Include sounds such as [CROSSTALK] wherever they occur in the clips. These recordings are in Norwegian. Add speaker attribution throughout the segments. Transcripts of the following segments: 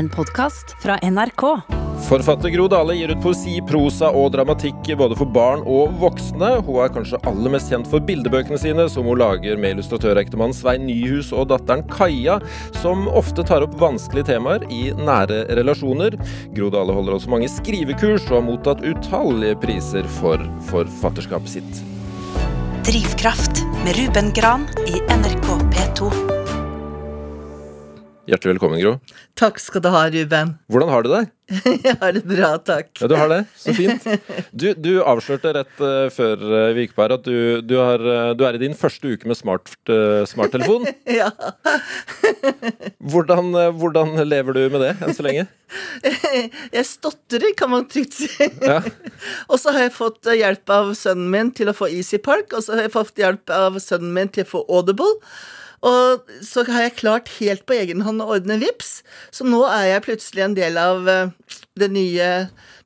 Speaker 1: En podkast fra NRK.
Speaker 2: Forfatter Gro Dale gir ut poesi, prosa og dramatikk både for barn og voksne. Hun er kanskje aller mest kjent for bildebøkene sine, som hun lager med illustratørektemannen Svein Nyhus og datteren Kaja, som ofte tar opp vanskelige temaer i nære relasjoner. Gro Dale holder også mange skrivekurs og har mottatt utallige priser for forfatterskapet sitt.
Speaker 1: Drivkraft med Ruben Gran i NRK P2.
Speaker 2: Hjertelig velkommen, Gro.
Speaker 3: Takk skal du ha, Ruben. [LAUGHS]
Speaker 2: Hvordan har du det?
Speaker 3: Jeg har det bra, takk.
Speaker 2: Ja, du har det. Så fint. [LAUGHS] Du, du avslørte rett uh, før uh, vi gikk på her at du, du, har, uh, du, er i din første uke med smart, smarttelefon. [LAUGHS]
Speaker 3: ja.
Speaker 2: hvordan, hvordan, lever du med det enn så lenge?
Speaker 3: Jeg stotrer, kan man trygt si.
Speaker 2: Ja.
Speaker 3: og så har jeg fått hjelp av sønnen min til å få Easy Park, og så har jeg fått hjelp av sønnen min til å få Audible. Og så har jeg klart helt på egen hånd å ordne VIPS, så nå er jeg plutselig en del av eh, det nye,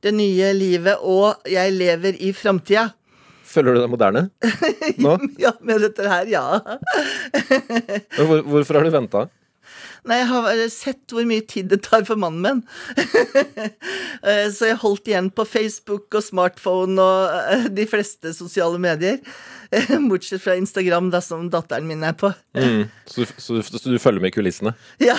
Speaker 3: det nye livet, og jeg lever i framtida.
Speaker 2: Føler du deg moderne nå? [LAUGHS]
Speaker 3: ja, med dette her, ja. [LAUGHS]
Speaker 2: Hvor, hvorfor har du venta?
Speaker 3: Nei, jeg har sett hvor mye tid det tar for mannen min. [LAUGHS] Eh, så jeg holdt igjen på Facebook og smartphone og eh, de fleste sosiale medier. [LAUGHS] Bortsett fra Instagram, da, som datteren min er på.
Speaker 2: Mm. Så, så, så, du følger med i kulissene? [LAUGHS]
Speaker 3: Ja.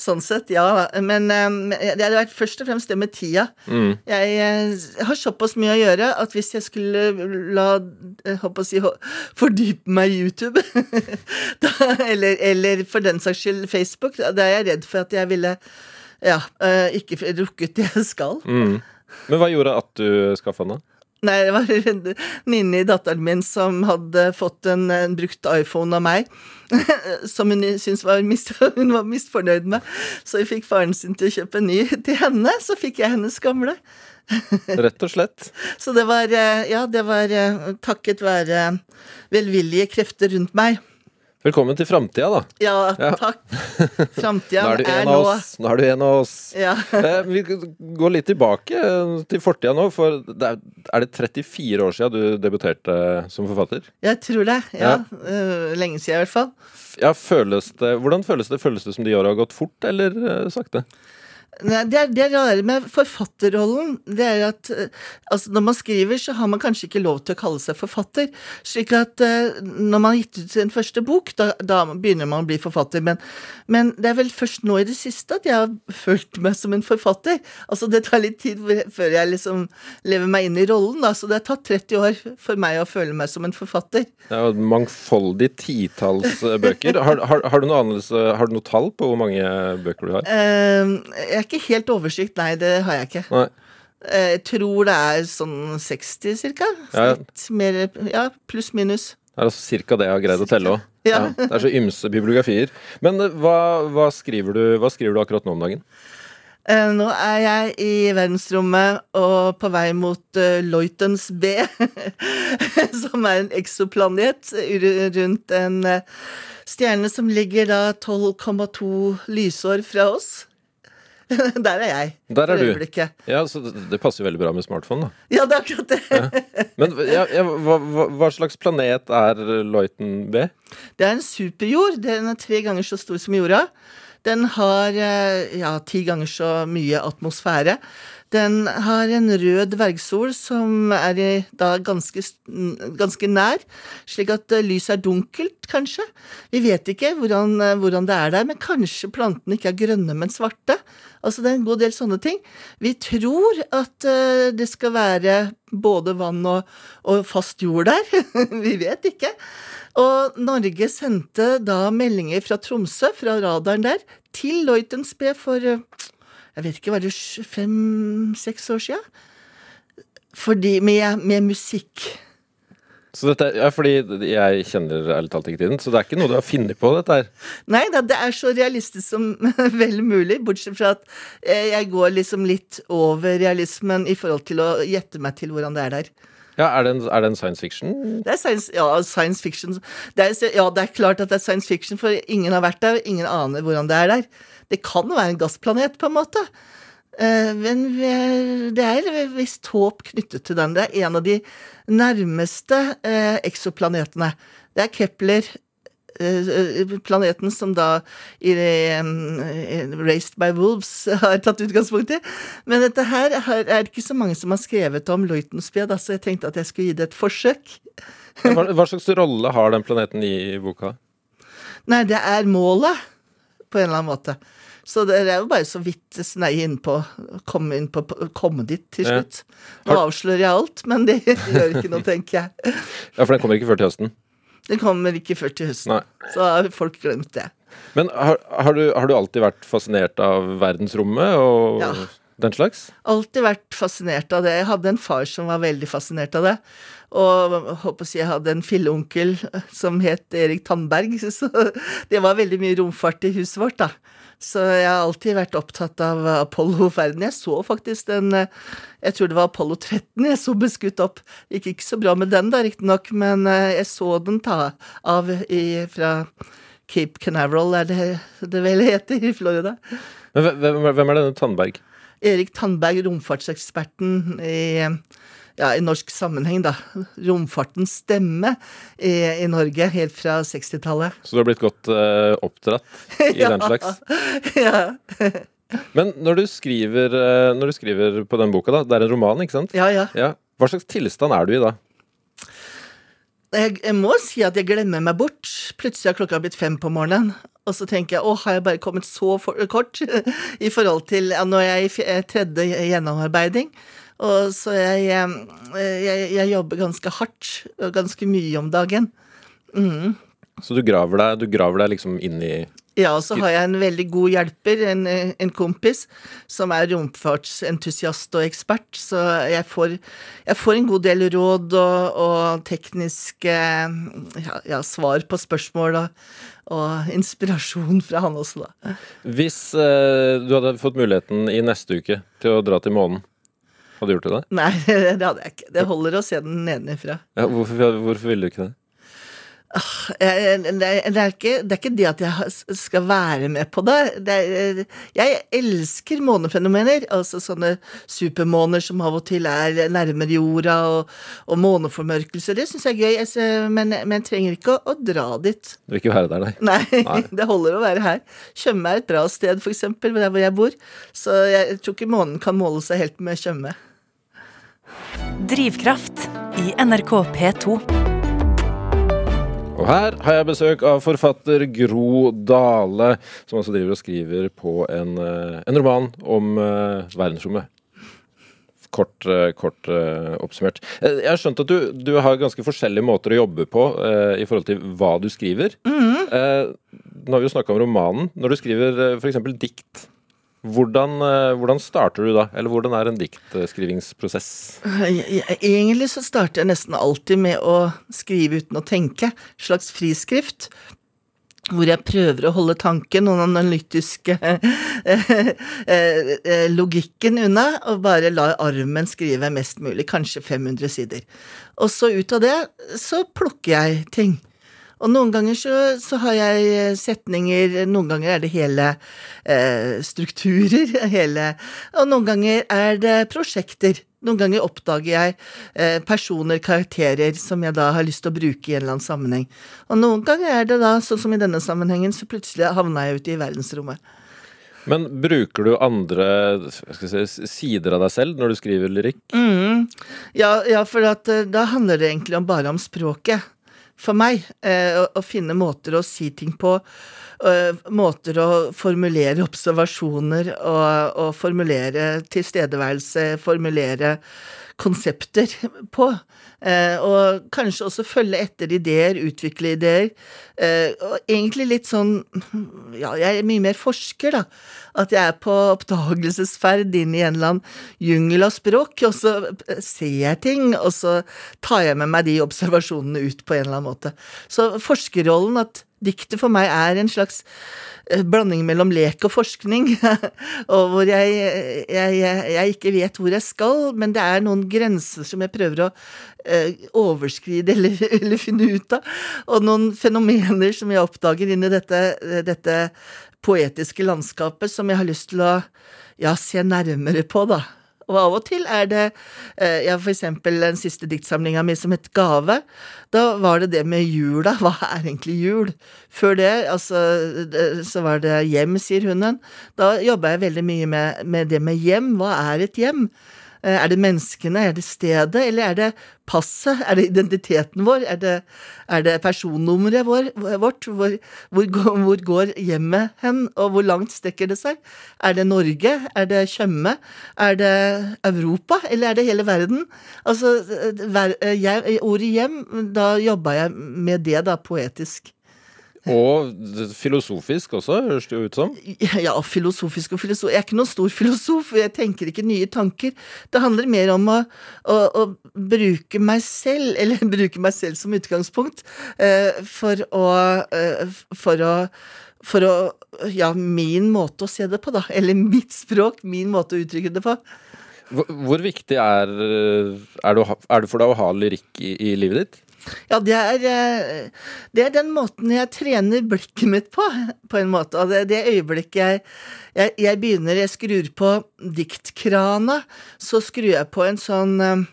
Speaker 3: sånn sett, ja. Men um, det hadde vært først og fremst det med tida. Mm. Jeg, jeg, eh, har såpass mye å gjøre at hvis jeg skulle la håper å si, fordype meg i YouTube, [LAUGHS] da, eller, eller, for den saks skyld Facebook, da er jeg redd for at jeg ville ja, ikke rukket det jeg skal.
Speaker 2: Mm. Men hva gjorde at du skaffa den?
Speaker 3: Nei, det var [LAUGHS] Ninni, datteren min, som hadde fått en, en brukt iPhone av meg. [LAUGHS] Som hun syntes var, mist, [LAUGHS] hun var misfornøyd med. Så vi fikk faren sin til å kjøpe en ny til henne. Så fikk jeg hennes gamle.
Speaker 2: Rett og slett.
Speaker 3: Så det var, eh, ja, det var eh, takket være velvillige krefter rundt meg.
Speaker 2: Velkommen til framtida, da.
Speaker 3: Ja, takk. [LAUGHS] Framtida
Speaker 2: er,
Speaker 3: er nå.
Speaker 2: Nå er du en av oss.
Speaker 3: Ja. [LAUGHS]
Speaker 2: eh, vi går litt tilbake eh, til fortida nå. For det er, er, det 34 år siden du debuterte som forfatter?
Speaker 3: Jeg tror det. Ja. ja. Uh, lenge siden, i hvert fall.
Speaker 2: Ja, føles det, Hvordan føles det? Føles det som de åra har gått fort, eller sakte?
Speaker 3: Nei, det, er, det rare med forfatterrollen, det er at eh, altså, når man skriver, så har man kanskje ikke lov til å kalle seg forfatter. Slik at uh, når man har gitt ut sin første bok, da, da, begynner man å bli forfatter. Men, men, det er vel først nå i det siste at jeg har følt meg som en forfatter. Altså, det tar litt tid før jeg liksom lever meg inn i rollen, da. Så det har tatt 30 år for meg å føle meg som en forfatter.
Speaker 2: Det er jo et mangfoldig titalls eh, bøker. Har, har, har, du noe annet har du noe tall på hvor mange bøker du har?
Speaker 3: Uh, jeg ikke helt oversikt, nei, det har jeg ikke.
Speaker 2: Nei.
Speaker 3: Eh, jeg tror det er sånn 60 cirka. Ja. Mer, ja, pluss-minus.
Speaker 2: Det er altså ca. det jeg har greid å telle òg.
Speaker 3: Ja.
Speaker 2: ja. det er så ymse bibliografier. Men eh, hva, hva, skriver du, hva, skriver du, akkurat nå om dagen?
Speaker 3: Eh, nå er jeg i verdensrommet og på vei mot Leutens B, [LAUGHS] som er en eksoplanet rundt en stjerne som ligger da 12,2 lysår fra oss. [LAUGHS] Der er jeg.
Speaker 2: Der er du. Ja, så det, passer veldig bra med smartphone, da.
Speaker 3: Ja, det er akkurat det.
Speaker 2: Ja. Men ja, ja, hva, hva, slags planet er Leuten B?
Speaker 3: Det er en superjord. Den er tre ganger så stor som jorda. Den har eh, ja, ti ganger så mye atmosfære. Den har en rød dvergsol som er da ganske, ganske nær, slik at eh, lyset er dunkelt, kanskje. Vi vet ikke hvordan, eh, hvordan, det er der, men kanskje plantene ikke er grønne, men svarte. Altså det er en god del sånne ting. Vi tror at uh, det skal være både vann og, og fast jord der. [LAUGHS] Vi vet ikke. Og Norge sendte da meldinger fra Tromsø, fra radaren der, til Leutens for jeg vet ikke, var det fem-seks år sia? Fordi med, med musikk.
Speaker 2: Så dette, ja, fordi jeg kjenner ærlig talt ikke tiden, så det er ikke noe du har funnet på, dette her?
Speaker 3: Nei da, det er så realistisk som [LAUGHS] vel mulig, bortsett fra at eh, jeg går liksom litt over realismen i forhold til å gjette meg til hvordan det er der.
Speaker 2: Ja, Er det en, er det en science fiction?
Speaker 3: Det er science, ja, science fiction. Det er, ja, det er klart at det er science fiction, for ingen har vært der, og ingen aner hvordan det er der. Det kan være en gassplanet, på en måte. Eh, men det er visst håp knyttet til den. Det er en av de nærmeste eh, eksoplanetene. Det er Kepler planeten som da i eh, Raised by Wolves [LAUGHS] har tatt utgangspunkt i. Men dette her er det ikke så mange som har skrevet om Leutenspia, så jeg tenkte at jeg skulle gi det et forsøk.
Speaker 2: Hva, slags rolle har den planeten i boka?
Speaker 3: Nei, det er målet, på en eller annen måte. Så det er jo bare så vidt snei innpå komme, inn på, komme dit til slutt. Nå avslører jeg alt, men det [LAUGHS] gjør ikke noe, tenker jeg.
Speaker 2: Ja, For den kommer ikke før til høsten.
Speaker 3: Den kommer ikke før til høsten,
Speaker 2: Nei.
Speaker 3: så har folk glemt det.
Speaker 2: Men har, har, du, har du alltid vært fascinert av verdensrommet og
Speaker 3: Ja.
Speaker 2: den slags?
Speaker 3: Alltid vært fascinert av det. Jeg hadde en far som var veldig fascinert av det. Og håper å si jeg hadde en filleonkel som het Erik Tandberg, [LAUGHS] så det var veldig mye romfart i huset vårt, da. Så jeg har alltid vært opptatt av Apollo-ferden. Jeg så faktisk den eh, Jeg tror det var Apollo 13 jeg så ble skutt opp. Det gikk ikke så bra med den, da, riktignok, men eh, jeg så den ta av i, fra Cape Canaveral, er det det vel heter, i Florida.
Speaker 2: Men hvem, hvem er denne Tandberg?
Speaker 3: Erik Tandberg, romfartseksperten i, ja, i norsk sammenheng, da. Romfartens stemme i, i Norge helt fra 60-tallet.
Speaker 2: Så du har blitt godt uh, oppdratt i [LAUGHS] den slags? [LAUGHS]
Speaker 3: ja.
Speaker 2: Men når du, skriver, eh, når du skriver på den boka, da, det er en roman, ikke sant?
Speaker 3: ja, ja.
Speaker 2: Ja. Hva slags tilstand er du i da?
Speaker 3: Jeg, jeg må si at jeg glemmer meg bort. Plutselig har klokka blitt fem på morgenen. Og så tenker jeg å, har jeg bare kommet så for, kort [LAUGHS] i forhold til ja, når jeg er i eh, tredje gjennomarbeiding. Og så jeg, eh, jeg, jeg jobber ganske hardt og ganske mye om dagen.
Speaker 2: Så du graver deg, du graver deg liksom inn i
Speaker 3: Ja, og så har jeg en veldig god hjelper, en, en kompis, som er romfartsentusiast og ekspert, så jeg får, jeg får en god del råd og, og tekniske ja, ja, svar på spørsmål og, og inspirasjon fra han også, da.
Speaker 2: Hvis eh, du hadde fått muligheten i neste uke til å dra til månen, hadde du gjort det?
Speaker 3: Nei, [LAUGHS] det hadde jeg ikke. Det holder å se den nedenfra.
Speaker 2: Ja, hvorfor, hvorfor ville du ikke det?
Speaker 3: Det er, det, er ikke, det er ikke det at jeg skal være med på det. det er, jeg elsker månefenomener, altså sånne supermåner som av og til er nærmere jorda, og, og måneformørkelser. Det syns jeg er gøy, men, men jeg trenger ikke å, å dra dit.
Speaker 2: Du vil ikke være der? Nei,
Speaker 3: Nei. [LAUGHS] det holder å være her. Tjøme er et bra sted, for eksempel, der hvor jeg bor. Så jeg tror ikke månen kan måle seg helt med Tjøme.
Speaker 1: Drivkraft i NRK P2.
Speaker 2: Og her har jeg besøk av forfatter Gro Dale, som altså driver og skriver på en, eh, en roman om uh, verdensrommet. Kort, uh, kort uh, oppsummert. Jeg har skjønt at du, du har ganske forskjellige måter å jobbe på i forhold til hva du skriver. Eh, nå har vi jo snakka om romanen. Når du skriver f.eks. dikt, hvordan, eh, hvordan starter du da? Eller hvordan er en diktskrivingsprosess?
Speaker 3: Egentlig så starter jeg nesten alltid med å skrive uten å tenke. Slags friskrift. Hvor jeg prøver å holde tanken og den analytiske [LAUGHS] eh, eh, logikken unna, og bare la armen skrive mest mulig, kanskje 500 sider. Og så ut av det så plukker jeg ting. Og noen ganger så, så har jeg setninger, noen ganger er det hele eh, strukturer, [LAUGHS] hele Og noen ganger er det prosjekter. Noen ganger oppdager jeg eh, personer, karakterer, som jeg da har lyst til å bruke i en eller annen sammenheng. Og noen ganger er det da, sånn som i denne sammenhengen, så plutselig havna jeg ute i verdensrommet.
Speaker 2: Men bruker du andre si, sider av deg selv når du skriver lyrikk?
Speaker 3: Mm. Ja, ja, for at, eh, da handler det egentlig om, bare om språket. For meg. Eh, å, finne måter å si ting på. eh, måter å formulere observasjoner og, og formulere tilstedeværelse, formulere konsepter på. Eh, og kanskje også følge etter ideer, utvikle ideer. Eh, og egentlig litt sånn Ja, jeg er mye mer forsker, da. At jeg er på oppdagelsesferd inn i en eller annen jungel av språk, og så eh, ser jeg ting, og så tar jeg med meg de observasjonene ut på en eller annen måte. Så forskerrollen, at diktet for meg er en slags eh, blanding mellom lek og forskning, [LAUGHS] og hvor jeg, jeg, jeg, ikke vet hvor jeg skal, men det er noen grenser som jeg prøver å eh, overskride eller, [LAUGHS] eller finne ut av, og noen fenomener som jeg oppdager inni dette, dette poetiske landskapet som jeg har lyst til å ja, se nærmere på, da. Og av og til er det eh, Ja, for eksempel den siste diktsamlinga mi som het Gave. Da var det det med jula. [LAUGHS] Hva er egentlig jul? Før det, altså, så var det hjem, sier hunden. Da jobba jeg veldig mye med, med det med hjem. Hva er et hjem? Eh, er det menneskene, er det stedet, eller er det passet? Er det identiteten vår? Er det, er det personnummeret vår, vårt? Hvor, hvor, hvor, går hjemmet hen, og hvor langt strekker det seg? Er det Norge? Er det Tjøme? Er det Europa, eller er det hele verden? Altså, eh, jeg, ordet hjem, da jobba jeg med det, da, poetisk.
Speaker 2: Og filosofisk også, høres det jo ut som?
Speaker 3: Ja, filosofisk og filosof. Jeg er ikke noen stor filosof, jeg tenker ikke nye tanker. Det handler mer om å, å, å bruke meg selv, eller [LAUGHS] bruke meg selv som utgangspunkt, uh, for å, uh, for å for å Ja, min måte å se det på, da. Eller mitt språk. Min måte å uttrykke det på.
Speaker 2: Hvor, hvor viktig er, er, det, er, det, for deg å ha lyrikk i, i livet ditt?
Speaker 3: Ja, det er, eh, det er, den måten jeg trener blikket mitt på, på en måte. Og det, det øyeblikket jeg, jeg, jeg, begynner, jeg skrur på diktkrana, så skrur jeg på en sånn uh,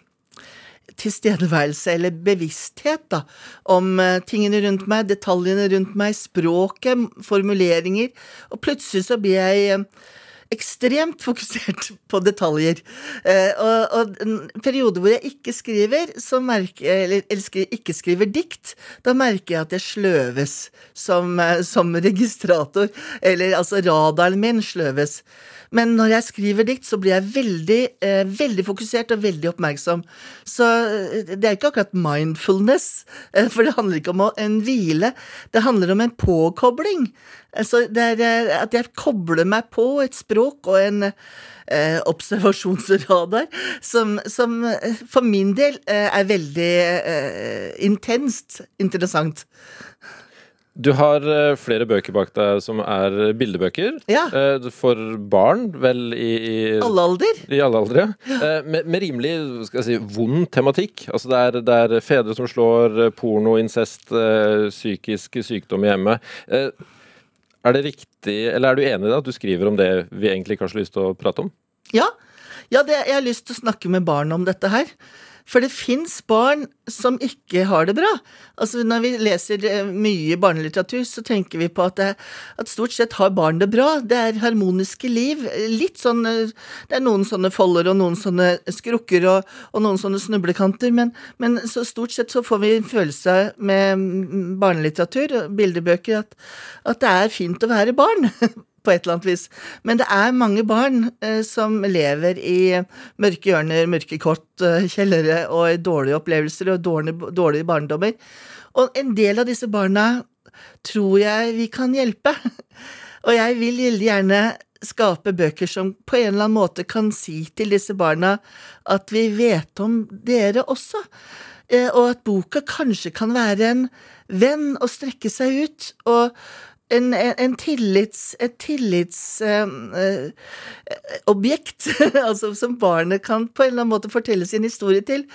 Speaker 3: tilstedeværelse eller bevissthet da, om uh, tingene rundt meg, detaljene rundt meg, språket, formuleringer. Og plutselig så blir jeg ekstremt fokusert [LAUGHS] på detaljer. Eh, og, og, en periode hvor jeg ikke skriver, merker, eller, eller ikke skriver dikt, da merker jeg at jeg sløves som, eh, som registrator. Eller altså radaren min sløves. Men når jeg skriver dikt, så blir jeg veldig, eh, veldig fokusert og veldig oppmerksom. Så eh, det er ikke akkurat mindfulness, eh, for det handler ikke om en hvile. Det handler om en påkobling. Altså, det er eh, at jeg kobler meg på et språk og en eh, observasjonsradar som, som, eh, for min del er veldig intenst interessant.
Speaker 2: Du har eh, flere bøker bak deg som er bildebøker.
Speaker 3: Ja.
Speaker 2: Eh, for barn, vel i, i
Speaker 3: Alle alder.
Speaker 2: I alle aldre, ja. Eh, med, med, rimelig skal jeg si, vond tematikk. Altså det er, det er fedre som slår, porno, incest, psykisk sykdom i hjemmet. Er det riktig, eller er du enig i det, at du skriver om det vi egentlig ikke har så lyst til å prate om?
Speaker 3: Ja. ja det, jeg har lyst til å snakke med barn om dette her. For det fins barn som ikke har det bra. Altså Når vi leser eh, mye barnelitteratur, så tenker vi på at, det, at stort sett har barn det bra. Det er harmoniske liv. Litt sånn eh, Det er noen sånne folder og noen sånne skrukker og, og noen sånne snublekanter, men, men stort sett så får vi en følelse med barnelitteratur og bildebøker at, at det er fint å være barn. [LAUGHS] på et eller annet vis. Men det er mange barn eh, som lever i mørke hjørner, mørke kort, eh, kjellere og dårlige opplevelser og dårlige, dårlige barndommer. Og en del av disse barna tror jeg vi kan hjelpe. [LAUGHS] Og jeg vil gjerne skape bøker som på en eller annen måte kan si til disse barna at vi vet om dere også. Eh, og at boka kanskje kan være en venn å strekke seg ut. Og en, en, tillits, et tillitsobjekt, uh, [LAUGHS] uh, altså som barnet kan på en eller annen måte fortelle sin historie til,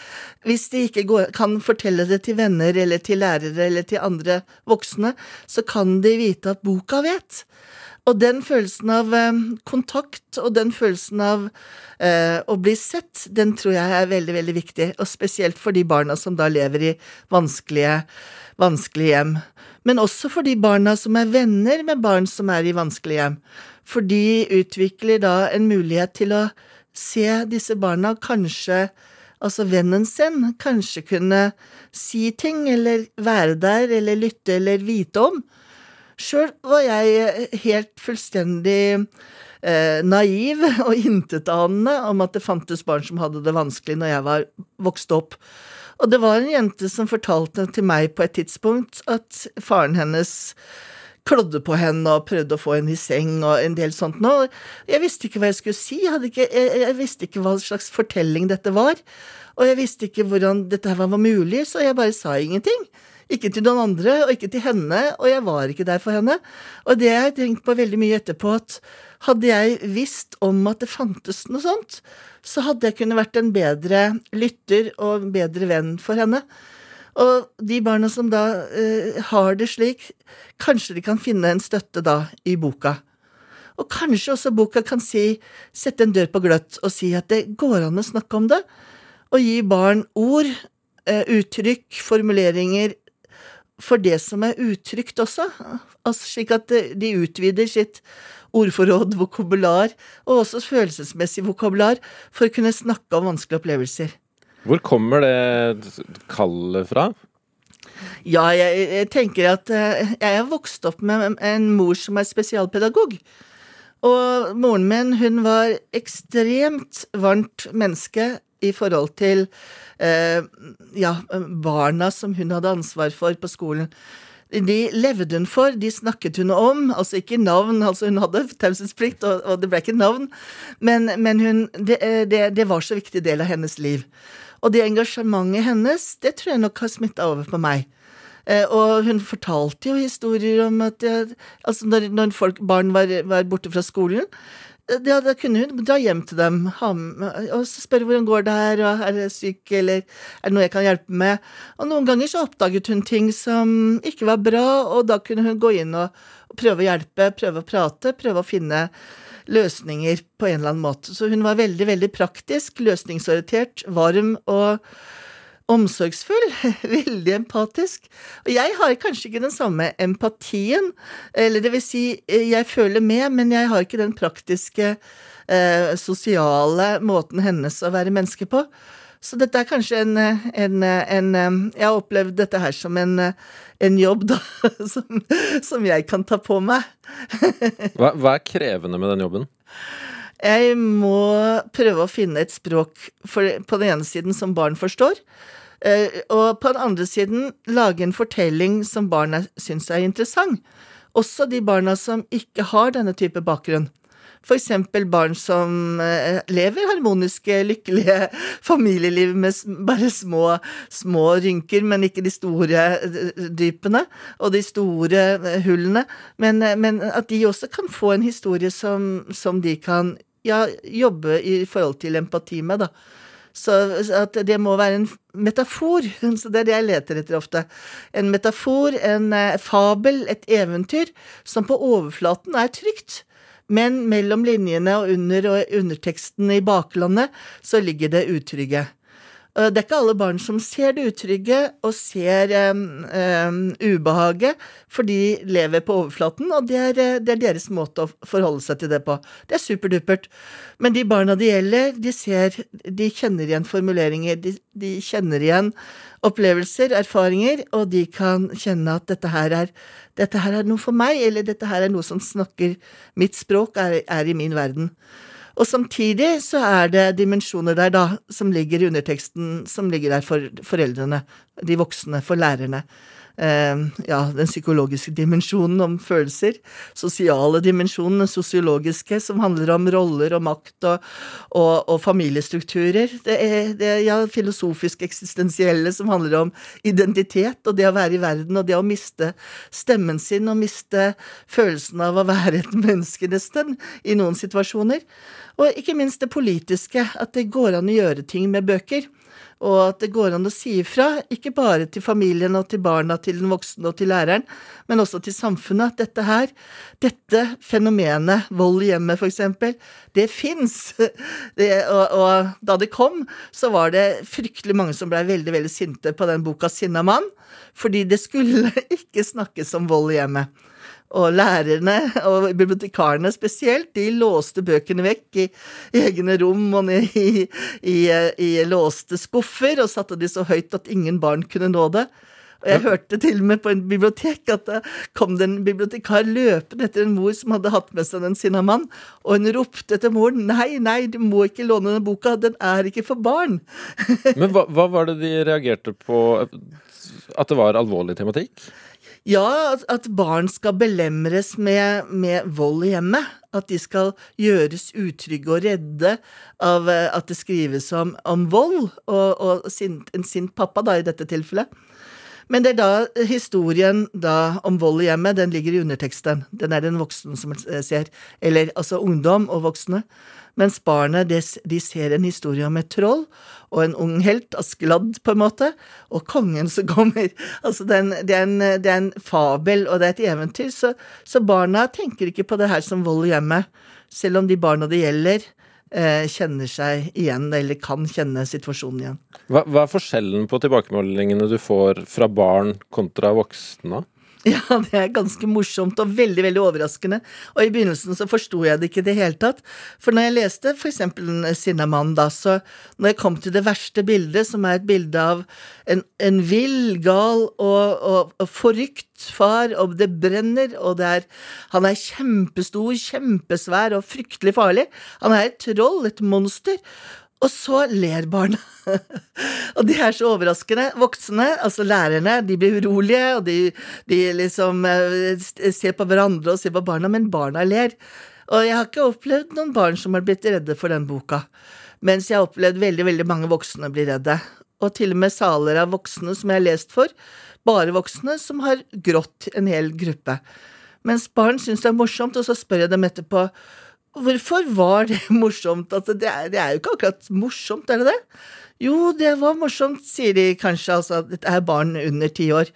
Speaker 3: hvis de ikke går, kan fortelle det til venner eller til lærere eller til andre voksne, så kan de vite at boka vet. Og den følelsen av uh, kontakt og den følelsen av å bli sett, den tror jeg er veldig, veldig viktig, og spesielt for de barna som da lever i vanskelige, vanskelige hjem men også for de barna som er venner med barn som er i vanskelige hjem. For de utvikler da en mulighet til å se disse barna, kanskje altså vennen sin, kanskje kunne si ting, eller være der, eller lytte, eller vite om. Sjøl var jeg helt fullstendig eh, naiv [LAUGHS] og intetanende om at det fantes barn som hadde det vanskelig når jeg var vokst opp. Og det var en jente som fortalte til meg på et tidspunkt at faren hennes klådde på henne og prøvde å få henne i seng og en del sånt noe. Jeg visste ikke hva jeg skulle si, jeg, ikke, jeg, jeg, visste ikke hva slags fortelling dette var. Og jeg visste ikke hvordan dette var mulig, så jeg bare sa ingenting. Ikke til noen andre, og ikke til henne, og jeg var ikke der for henne. Og det har jeg tenkt på veldig mye etterpå, at hadde jeg visst om at det fantes noe sånt, så hadde jeg kunnet vært en bedre lytter og en bedre venn for henne. Og de barna som da uh, har det slik, kanskje de kan finne en støtte da i boka. Og kanskje også boka kan si, sette en dør på gløtt og si at det går an å snakke om det, og gi barn ord, eh, uttrykk, formuleringer for det som er utrygt også, altså slik at de utvider sitt ordforråd, vokabular, og også følelsesmessig vokabular, for å kunne snakke om vanskelige opplevelser.
Speaker 2: Hvor kommer det kallet fra?
Speaker 3: Ja, jeg, jeg tenker at uh, jeg er vokst opp med en mor som er spesialpedagog. Og moren min, hun var ekstremt varmt menneske i forhold til ja, barna som hun hadde ansvar for på skolen. De levde hun for, de snakket hun om, altså ikke navn, altså hun hadde taushetsplikt, og, og, det ble ikke navn, men, men hun, det, det, det var så viktig del av hennes liv. Og det engasjementet hennes, det tror jeg nok har smitta over på meg. Eh, og hun fortalte jo historier om at jeg, altså når, når folk, barn var, var, borte fra skolen, eh, ja, da kunne hun dra hjem til dem og spørre hvordan går det her, og er det syk, eller er det noe jeg kan hjelpe med? Og noen ganger så oppdaget hun ting som ikke var bra, og da kunne hun gå inn og, og prøve å hjelpe, prøve å prate, prøve å finne løsninger på en eller annen måte. Så hun var veldig, veldig praktisk, løsningsorientert, varm og omsorgsfull. [LAUGHS] Veldig empatisk. Og jeg har kanskje ikke den samme empatien, eller det vil si, jeg føler med, men jeg har ikke den praktiske, eh, sosiale måten hennes å være menneske på. Så dette er kanskje en, en, en, Jeg har opplevd dette her som en, en jobb, da, [LAUGHS] som, som, jeg kan ta på meg. [LAUGHS]
Speaker 2: hva, hva, er krevende med den jobben?
Speaker 3: Jeg må prøve å finne et språk for, på den ene siden som barn forstår. Eh, og på den andre siden lage en fortelling som barna syns er interessant. Også de barna som ikke har denne type bakgrunn. For eksempel barn som eh, lever harmoniske, lykkelige [LAUGHS] familieliv med bare små, små rynker, men ikke de store eh, dypene og de store hullene. Men, men at de også kan få en historie som, som de kan ja, jobbe i forhold til empati med, da. Så at det må være en metafor. [LAUGHS] Så det er det jeg leter etter ofte. En metafor, en fabel, et eventyr, som på overflaten er trygt. Men mellom linjene og under og underteksten i baklandet så ligger det utrygge. Det er ikke alle barn som ser det utrygge og ser um, um, ubehaget, for de lever på overflaten, og det er, det er, deres måte å forholde seg til det på. Det er superdupert. Men de barna det gjelder, de ser De kjenner igjen formuleringer, de, de kjenner igjen opplevelser, erfaringer, og de kan kjenne at dette her er, dette her er noe for meg, eller dette her er noe som snakker Mitt språk er, er i min verden. Og samtidig så er det dimensjoner der, da, som ligger i underteksten, som ligger der for foreldrene, de voksne, for lærerne eh, ja, den psykologiske dimensjonen om følelser, sosiale dimensjonen, den sosiologiske, som handler om roller og makt og, og, og familiestrukturer. Det er, det ja, filosofisk eksistensielle, som handler om identitet og det å være i verden og det å miste stemmen sin og miste følelsen av å være et menneske, nesten, i noen situasjoner. Og ikke minst det politiske, at det går an å gjøre ting med bøker og at det går an å si ifra, ikke bare til familien og til barna, til den voksne og til læreren, men også til samfunnet, at dette her, dette fenomenet, vold i hjemmet for eksempel, det fins. [LAUGHS] Og, og, da det kom, så var det fryktelig mange som blei veldig, veldig sinte på den boka Sinna mann, fordi det skulle [LAUGHS] ikke snakkes om vold i hjemmet. Og lærerne, og bibliotekarene spesielt, de låste bøkene vekk i egne rom og i, i, i låste skuffer, og satte de så høyt at ingen barn kunne nå det. Og jeg hørte til og med på en bibliotek at det kom det en bibliotekar løpende etter en mor som hadde hatt med seg den sinnamann, og hun ropte etter moren nei, nei, du må ikke låne denne boka, den er ikke for barn.
Speaker 2: Men hva, hva var det de reagerte på? At det var alvorlig tematikk?
Speaker 3: Ja, at barn skal belemres med, med, vold i hjemmet. At de skal gjøres utrygge og redde av eh, at det skrives om, om vold, og, og sint, en sint pappa, da, i dette tilfellet. Men det er da historien da om vold i hjemmet, den ligger i underteksten. Den er den voksne som ser. Eller altså ungdom og voksne. Mens barnet de ser en historie om et troll og en ung helt, Askeladd, på en måte, og kongen som kommer. [LAUGHS] Altså, det er, en, det, er en, det er en, fabel, og det er et eventyr. Så, så, barna tenker ikke på det her som vold i hjemmet, selv om de barna det gjelder, eh, kjenner seg igjen, eller kan kjenne situasjonen igjen.
Speaker 2: Hva, hva er forskjellen på tilbakemeldingene du får fra barn kontra voksne? [LAUGHS]
Speaker 3: Ja, det er ganske morsomt og veldig veldig overraskende. Og i begynnelsen så forsto jeg det ikke i det hele tatt. For når jeg leste for eksempel Sinnamann, da, så når jeg kom til det verste bildet, som er et bilde av en, en vill, gal og, og, og forrykt far, og det brenner, og det er Han er kjempestor, kjempesvær og fryktelig farlig. Han er et troll, et monster. Og så ler barna. [LAUGHS] og det er så overraskende. Voksne, altså lærerne, de blir urolige, og de, de liksom eh, ser på hverandre og ser på barna, men barna ler. Og jeg har ikke opplevd noen barn som har blitt redde for den boka. Mens jeg har opplevd veldig, veldig mange voksne bli redde. Og til og med saler av voksne som jeg har lest for. Bare voksne som har grått en hel gruppe. Mens barn syns det er morsomt, og så spør jeg dem etterpå Hvorfor var det [LAUGHS] morsomt? Altså, det, er, det, er, jo ikke akkurat morsomt, er det det? Jo, det var morsomt, sier de kanskje, altså, dette er barn under ti år.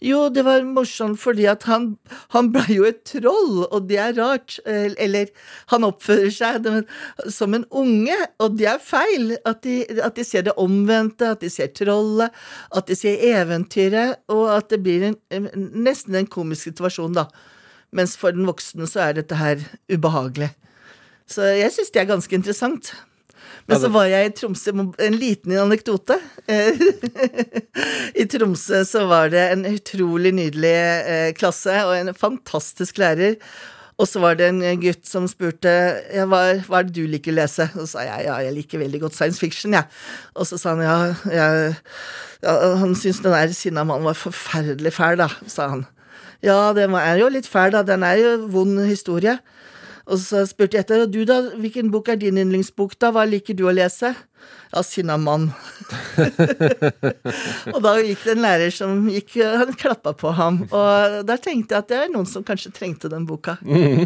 Speaker 3: Jo, det var morsomt fordi at han, han ble jo et troll, og det er rart. Eller han oppfører seg som en unge, og det er feil. At de, at de ser det omvendte, at de ser trollet, at de ser eventyret, og at det blir en, nesten en komisk situasjon, da. Mens for den voksne så er dette her ubehagelig. Så jeg syns det er ganske interessant. Men så var jeg i Tromsø En liten anekdote. [LAUGHS] I Tromsø så var det en utrolig nydelig eh, klasse og en fantastisk lærer. Og så var det en gutt som spurte ja, hva, hva er det du liker å lese. Og så sa jeg ja, jeg liker veldig godt science fiction, jeg. Ja. Og så sa han ja, ja, ja Han syntes den der sinna mannen var forferdelig fæl, da, sa han. Ja, den er jo litt fæl, da. Den er jo vond historie. Og så spurte jeg etter, og du da, hvilken bok er din yndlingsbok, da, hva liker du å lese? Ja, Sinnamann. [LAUGHS] og da gikk det en lærer som gikk, han klappa på ham, og der tenkte jeg at det er noen som kanskje trengte den boka. Mm.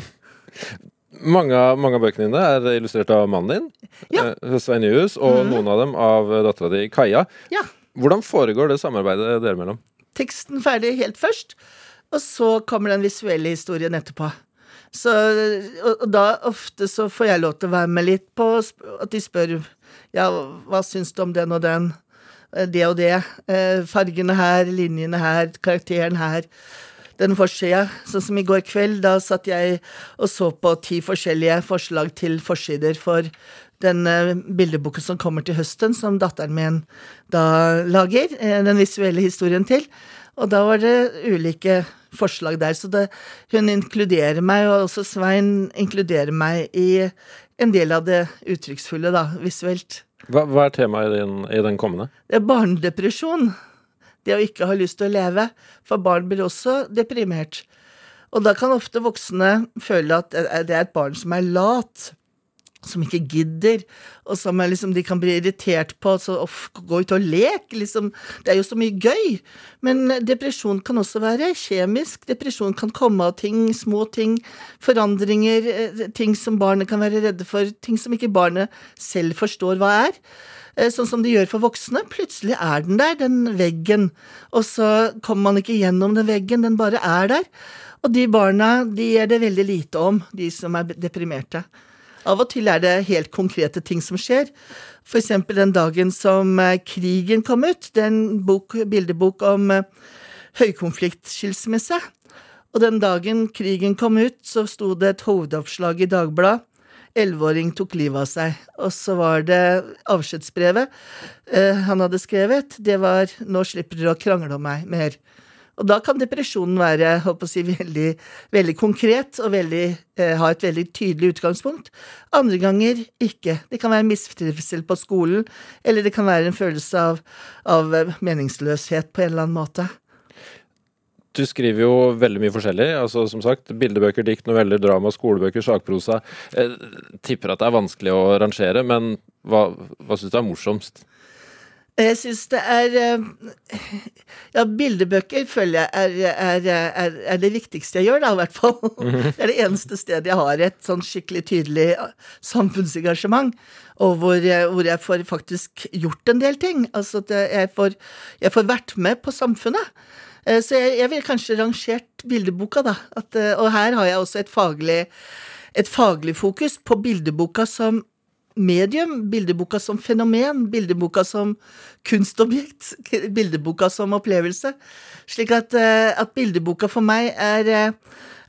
Speaker 2: Mange, mange, av bøkene dine er illustrert av mannen din, ja. Eh, Svein Nyhus, og mm. noen av dem av dattera di, Kaja.
Speaker 3: Ja.
Speaker 2: Hvordan foregår det samarbeidet dere mellom?
Speaker 3: Teksten ferdig helt først, og så kommer den visuelle historien etterpå. Så, og, da ofte så får jeg lov til å være med litt på at de spør ja, hva syns du om den og den, eh, det og det, eh, fargene her, linjene her, karakteren her. Den forsida, sånn som i går kveld, da satt jeg og så på ti forskjellige forslag til forsider for den uh, bildeboken som kommer til høsten, som datteren min da lager, den visuelle historien til. Og da var det ulike forslag der. Så det, hun inkluderer meg, og også Svein inkluderer meg i en del av det uttrykksfulle, da, visuelt.
Speaker 2: Hva, hva er temaet i den, i den kommende?
Speaker 3: Det er barnedepresjon. Det å ikke ha lyst til å leve. For barn blir også deprimert. Og da kan ofte voksne føle at det er et barn som er lat som ikke gidder, og som liksom, de kan bli irritert på. Så off, gå ut og lek, liksom. Det er jo så mye gøy. Men depresjon kan også være kjemisk. Depresjon kan komme av ting, små ting, forandringer, eh, ting som barnet kan være redde for, ting som ikke barnet selv forstår hva er. Eh, sånn som de gjør for voksne. Plutselig er den der, den veggen. Og så kommer man ikke gjennom den veggen, den bare er der. Og de barna, de er det veldig lite om, de som er deprimerte. Av og til er det helt konkrete ting som skjer. For eksempel den dagen som eh, krigen kom ut. Det er en bok, bildebok om eh, høykonfliktskilsmisse. Og den dagen krigen kom ut, så sto det et hovedoppslag i Dagbladet. Elleveåring tok livet av seg. Og så var det avskjedsbrevet eh, han hadde skrevet. Det var 'Nå slipper dere å krangle om meg mer'. Og da kan depresjonen være å si, veldig, veldig konkret og veldig, eh, ha et veldig tydelig utgangspunkt. Andre ganger ikke. Det kan være mistrivsel på skolen, eller det kan være en følelse av, av meningsløshet på en eller annen måte.
Speaker 2: Du skriver jo veldig mye forskjellig. altså som sagt, Bildebøker, dikt, noveller, drama, skolebøker, sakprosa. Jeg tipper at det er vanskelig å rangere, men hva, hva syns du er morsomst?
Speaker 3: Jeg syns det er eh, Ja, bildebøker føler jeg er, er, er, det viktigste jeg gjør, da, i hvert fall. Det er det eneste stedet jeg har et sånn skikkelig tydelig samfunnsengasjement, og hvor jeg, hvor jeg får faktisk gjort en del ting. Altså at jeg får, jeg får vært med på samfunnet. Eh, Så jeg, jeg ville kanskje rangert bildeboka, da. At, eh, og her har jeg også et faglig, et faglig fokus på bildeboka som medium, bildeboka som fenomen, bildeboka som kunstobjekt, bildeboka som opplevelse. Slik at, eh, at bildeboka for meg er, eh,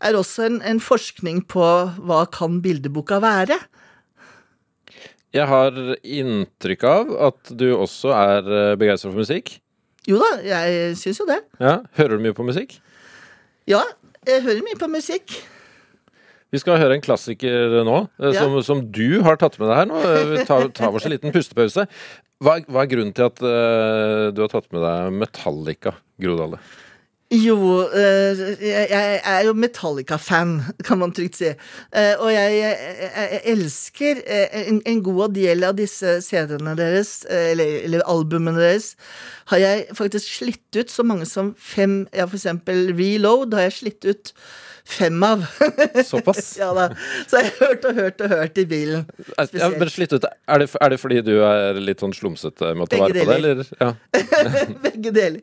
Speaker 3: er også en, en forskning på hva kan bildeboka være.
Speaker 2: Jeg har inntrykk av at du også er begeistra for musikk.
Speaker 3: Jo da, jeg syns jo det.
Speaker 2: Ja, Hører du mye på musikk?
Speaker 3: Ja, jeg hører mye på musikk.
Speaker 2: Vi skal høre en klassiker nå, eh, som, som du har tatt med deg her nå. Eh, Vi tar, tar oss en liten pustepause. Hva, hva er grunnen til at uh, du har tatt med deg Metallica, Gro Dale?
Speaker 3: Jo, eh, jeg, er jo Metallica-fan, kan man trygt si. Eh, og jeg, elsker eh, en, god del av disse CD-ene deres, eller, eller albumene deres, har jeg faktisk slitt ut så mange som fem Ja, for eksempel Reload har jeg slitt ut fem av. [LAUGHS]
Speaker 2: Såpass?
Speaker 3: ja da. Så jeg har hørt og hørt og hørt i bilen.
Speaker 2: Ja, men slitt ut. Er det, er det fordi du er litt sånn slumsete med å ta vare på det, eller? Ja. [LAUGHS]
Speaker 3: Begge deler.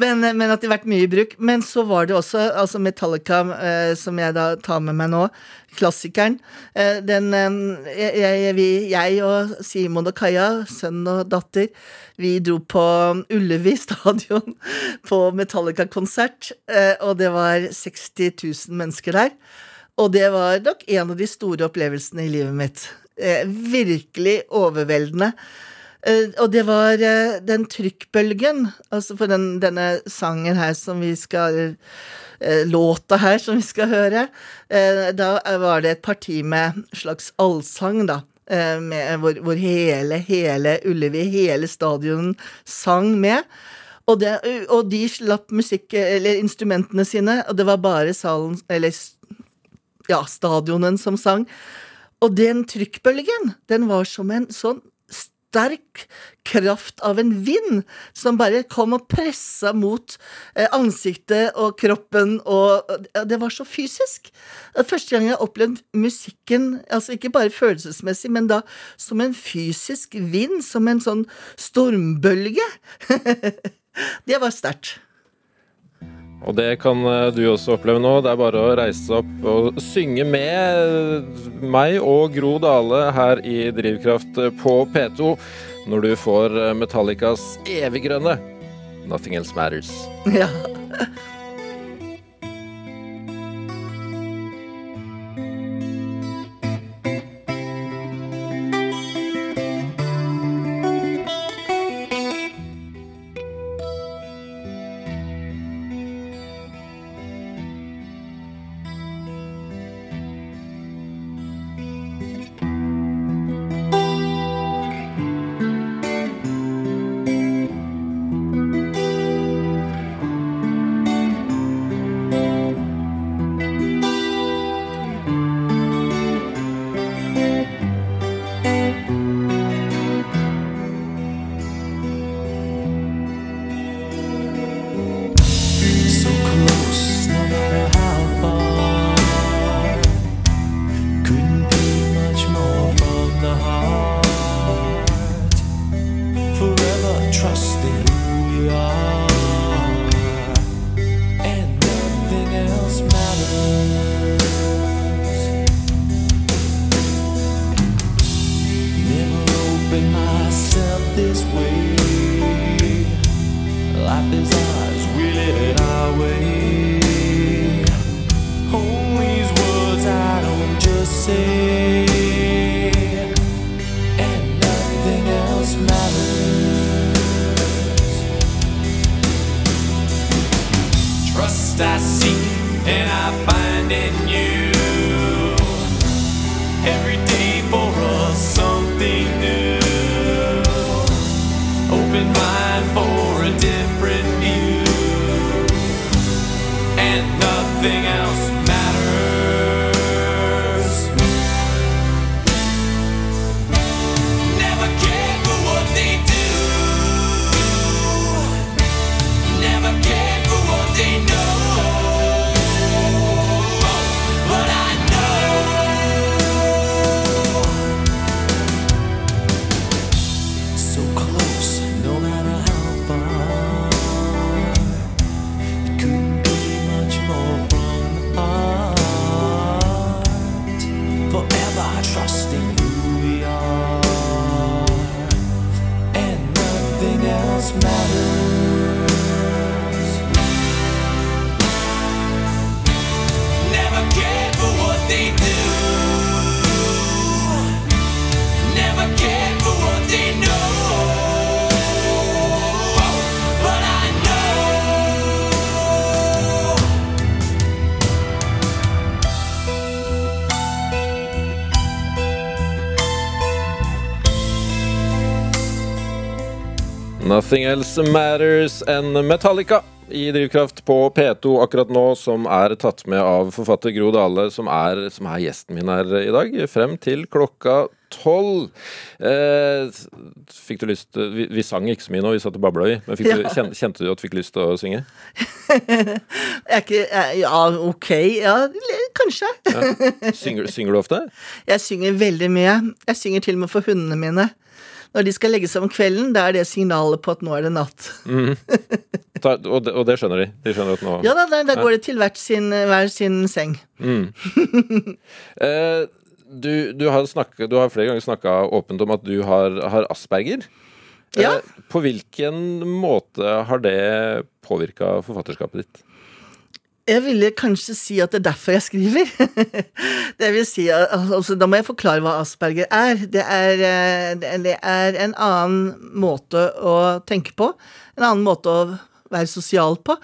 Speaker 3: Men, men at det har vært mye i bruk. Men så var det også altså Metallica, eh, som jeg da tar med meg nå, klassikeren. Eh, den eh, jeg, vi, jeg og Simon og Kaja, sønn og datter, vi dro på Ullevi [LAUGHS] stadion på Metallica-konsert, eh, og det var 60 000 mennesker der. Og det var nok en av de store opplevelsene i livet mitt. Eh, virkelig overveldende. Eh, og det var eh, den trykkbølgen, altså for den, denne sangen her som vi skal eh, Låta her som vi skal høre. da var det et parti med slags allsang, da. Med, hvor, hvor hele, hele Ullevi, hele stadionen sang med. Og, det, og de slapp musikk, eller instrumentene sine, og det var bare salen, eller ja, stadionen som sang. Og den trykkbølgen, den var som en sånn sterk kraft av en vind som bare kom og pressa mot eh, ansiktet og kroppen, og det var så fysisk. Første gang jeg har opplevd musikken, altså ikke bare følelsesmessig, men da som en fysisk vind, som en sånn stormbølge. [LAUGHS] det var sterkt.
Speaker 2: Og det kan eh, du også oppleve nå. Det er bare å reise opp og synge med meg og Gro Dale her i Drivkraft på P2 når du får eh, Metallicas eviggrønne Nothing Else Matters.
Speaker 3: Ja.
Speaker 4: Myself this way. Life is ours, we live it our way.
Speaker 2: Nothing Else Matters enn Metallica i Drivkraft på P2 akkurat nå, som er tatt med av forfatter Gro Dale, som er, som er gjesten min her i dag, frem til klokka tolv. Eh, fikk du lyst vi, vi sang ikke så mye nå, vi satt og babla, vi. Men fikk du, kjente, kjente du at du fikk lyst til å synge? [LAUGHS]
Speaker 3: Ikke Ja, ok. Ja, kanskje. kanskje.
Speaker 2: Synger, synger du ofte?
Speaker 3: Jeg synger veldig mye. Jeg synger til og med for hundene mine. Når de skal legge seg om kvelden, da er det signalet på at nå er det natt.
Speaker 2: Ta, og, det, og det skjønner de? De skjønner at nå
Speaker 3: Ja da, da, da går det til hvert sin, hver sin seng. [LAUGHS]
Speaker 2: Eh, du, du, har snakket, du har flere ganger snakka åpent om at du har, har asperger.
Speaker 3: Ja.
Speaker 2: Eh, på hvilken måte har det påvirka forfatterskapet ditt?
Speaker 3: Jeg ville kanskje si at det er derfor jeg skriver. [LAUGHS] det vil si, altså, Da må jeg forklare hva asperger er. Det er, eh, det- er en annen måte å tenke på. En annen måte å være sosial på.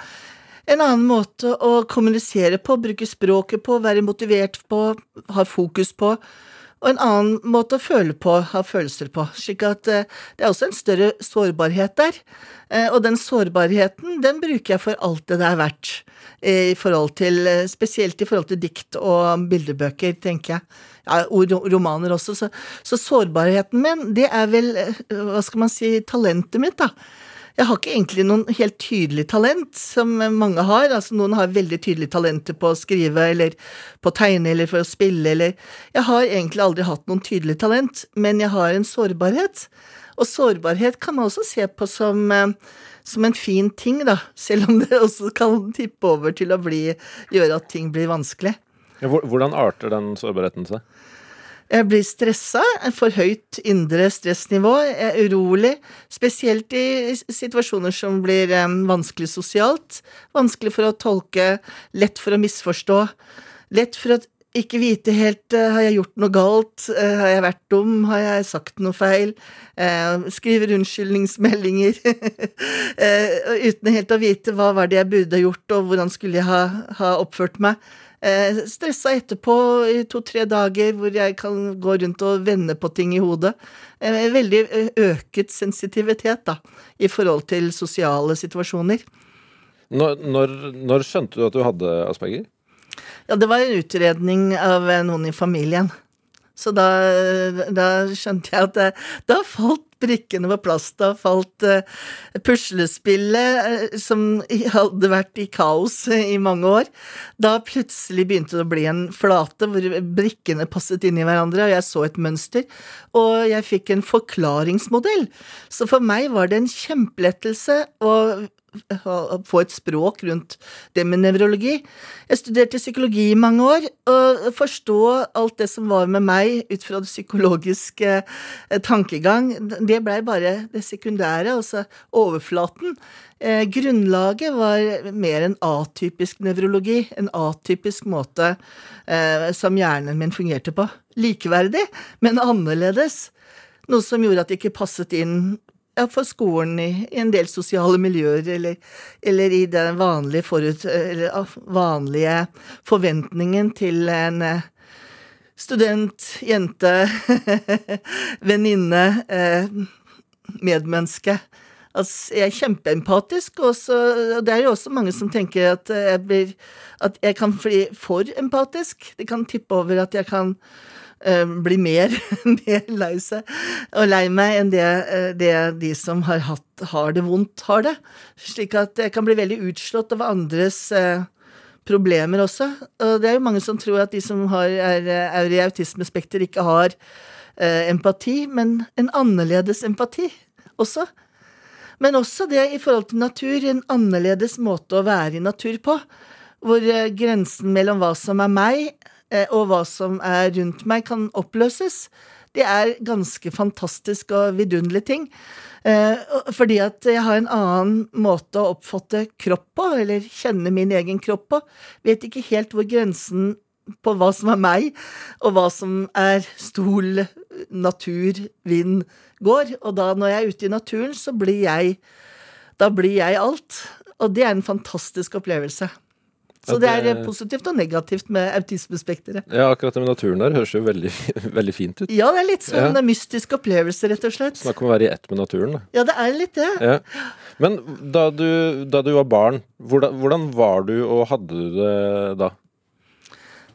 Speaker 3: En annen måte å kommunisere på, bruke språket på, være motivert på, ha fokus på. Og en annen måte å føle på, ha følelser på. Slik at eh, det er også en større sårbarhet der. Eh, og den sårbarheten, den bruker jeg for alt det det er verdt. eh, I forhold til, spesielt i forhold til dikt og bildebøker, tenker jeg. Ja, romaner også. Så, så sårbarheten min, det er vel, hva skal man si, talentet mitt, da. Jeg har ikke egentlig noen helt tydelig talent, som mange har. Altså Noen har veldig tydelig talenter på å skrive, eller på å tegne, eller for å spille, eller Jeg har egentlig aldri hatt noen tydelig talent, men jeg har en sårbarhet. Og sårbarhet kan man også se på som, eh, som en fin ting, da. Selv om det også kan tippe over til å bli, gjøre at ting blir vanskelig.
Speaker 2: Ja, Hvordan arter den sårbarheten seg?
Speaker 3: Jeg blir stressa, for høyt indre stressnivå, jeg er urolig, spesielt i situasjoner som blir vanskelig sosialt, vanskelig for å tolke, lett for å misforstå, lett for å ikke vite helt eh, har jeg gjort noe galt, eh, har jeg vært dum, har jeg sagt noe feil, eh, skriver unnskyldningsmeldinger, [LAUGHS] uten helt å vite hva var det jeg burde ha gjort, og hvordan skulle jeg ha, ha oppført meg. Eh, stressa etterpå i to-tre dager hvor jeg kan gå rundt og vende på ting i hodet. Eh, veldig eh, øket sensitivitet da, i forhold til sosiale situasjoner.
Speaker 2: Når, når, når skjønte du at du hadde asperger?
Speaker 3: Ja, det var en utredning av noen i familien. Så da, da skjønte jeg at det, da falt brikkene på plass. Da falt uh, puslespillet, uh, som hadde vært i kaos uh, i mange år, da plutselig begynte det å bli en flate hvor brikkene passet inn i hverandre, og jeg så et mønster, og jeg fikk en forklaringsmodell. Så for meg var det en kjempelettelse å få et språk rundt det med nevrologi. Jeg studerte psykologi i mange år, og forstå alt det som var med meg ut fra det psykologiske eh, tankegang, det blei bare det sekundære, altså overflaten. Eh, grunnlaget var mer en atypisk nevrologi, en atypisk måte eh, som hjernen min fungerte på. Likeverdig, men annerledes. Noe som gjorde at det ikke passet inn ja, for skolen i, i en del sosiale miljøer, eller, eller i den vanlige, forut, eller, vanlige forventningen til en eh, student, jente, [LAUGHS] venninne, eh, medmenneske. Altså, jeg er kjempeempatisk, og og det er jo også mange som tenker at jeg blir At jeg kan bli for empatisk. Det kan tippe over at jeg kan bli mer, [LAUGHS] mer lei seg og lei meg enn det, eh, det de som har, hatt, har det vondt, har det. Slik at jeg kan bli veldig utslått av andres eh, problemer også. Og det er jo mange som tror at de som har, er, er i autismespekter, ikke har eh, empati, men en annerledes empati også. Men også det i forhold til natur, en annerledes måte å være i natur på. Hvor eh, grensen mellom hva som er meg, eh, og hva som er rundt meg, kan oppløses. Det er ganske fantastisk og vidunderlig ting. Eh, fordi at jeg har en annen måte å oppfatte kropp på, eller kjenne min egen kropp på. Vet ikke helt hvor grensen på hva som er meg, og hva som er stol, natur, vind, går. Og da når jeg er ute i naturen, så blir jeg Da blir jeg alt. Og det er en fantastisk opplevelse. Så det er eh, positivt og negativt med autismespekteret.
Speaker 2: Ja, akkurat det med naturen der høres jo veldig, [LAUGHS] veldig fint ut.
Speaker 3: Ja, det er litt sånn
Speaker 2: Ja.
Speaker 3: mystisk opplevelse, rett og slett.
Speaker 2: Snakk om å være i ett med naturen. Da.
Speaker 3: Ja, det er litt det.
Speaker 2: Ja. Men da du, da du var barn, hvordan, hvordan var du og hadde du det da?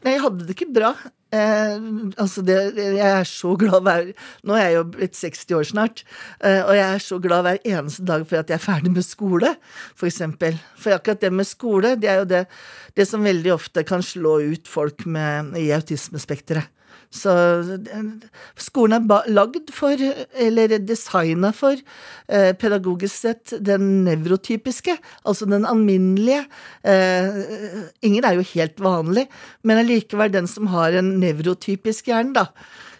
Speaker 3: Nei, jeg hadde det ikke bra. Eh, altså det, jeg er så glad hver Nå er jeg jo blitt 60 år snart, eh, og jeg er så glad hver eneste dag for at jeg er ferdig med skole, for eksempel. For akkurat det med skole, det er jo det, det som veldig ofte kan slå ut folk med, i autismespekteret. Så skolen er lagd for, eller designa for, eh, pedagogisk sett, den nevrotypiske, altså den alminnelige. Eh, ingen er jo helt vanlig, men allikevel den som har en nevrotypisk hjerne, da.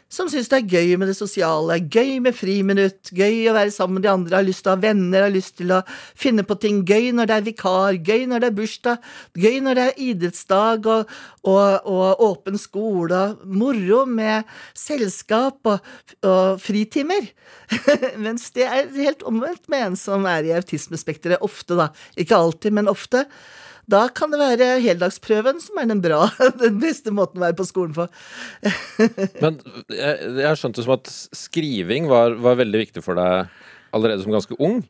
Speaker 3: Som syns det er gøy med det sosiale, gøy med friminutt, gøy å være sammen med de andre, har lyst til å ha venner, har lyst til å finne på ting gøy når det er vikar, gøy når det er bursdag, gøy når det er idrettsdag og, og, og åpen skole, moro med selskap og, og fritimer. [LAUGHS] Mens det er helt omvendt med en som er i autismespekteret, ofte, da. Ikke alltid, men ofte. Da kan det være heldagsprøven som er den bra, [LAUGHS] den beste måten å være på skolen på. [LAUGHS]
Speaker 2: Men jeg, jeg skjønte som at skriving var, var veldig viktig for deg allerede som ganske ung.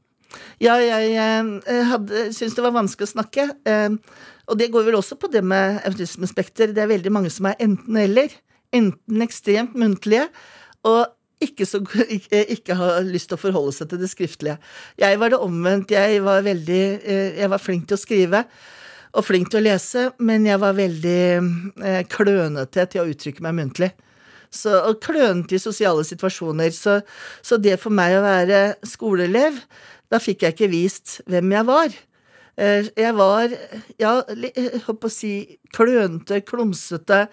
Speaker 3: Ja, jeg jeg hadde, syntes det var vanskelig å snakke. Eh, og det går vel også på det med autismespekter. Det er veldig mange som er enten-eller. Enten ekstremt muntlige og ikke, så, [LAUGHS] ikke, ikke har lyst til å forholde seg til det skriftlige. Jeg var det omvendt. Jeg var veldig eh, Jeg var flink til å skrive. Og flink til å lese, men jeg var veldig eh, klønete til å uttrykke meg muntlig. Så, og klønete i sosiale situasjoner. Så, så det for meg å være skoleelev, da fikk jeg ikke vist hvem jeg var. Eh, Jeg var, ja, jeg holdt på å si klønete, klumsete.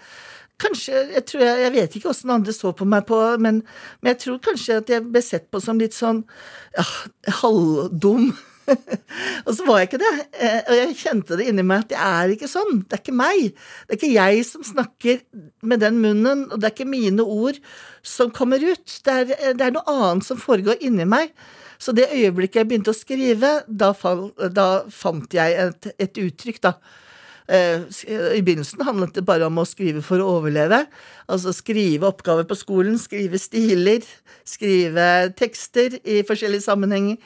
Speaker 3: Kanskje, jeg tror jeg, jeg vet ikke åssen andre så på meg på, men, men jeg tror kanskje at jeg ble sett på som litt sånn ja, halvdum. [LAUGHS] og så var jeg ikke det. Eh, Og jeg kjente det inni meg at jeg er ikke sånn. Det er ikke meg. Det er ikke jeg som snakker med den munnen, og det er ikke mine ord som kommer ut. Det er, det er noe annet som foregår inni meg. Så det øyeblikket jeg begynte å skrive, da, fall, da fant jeg et, et uttrykk, da. Eh, I begynnelsen handlet det bare om å skrive for å overleve. Altså skrive oppgaver på skolen, skrive stiler, skrive tekster i forskjellige sammenhenger.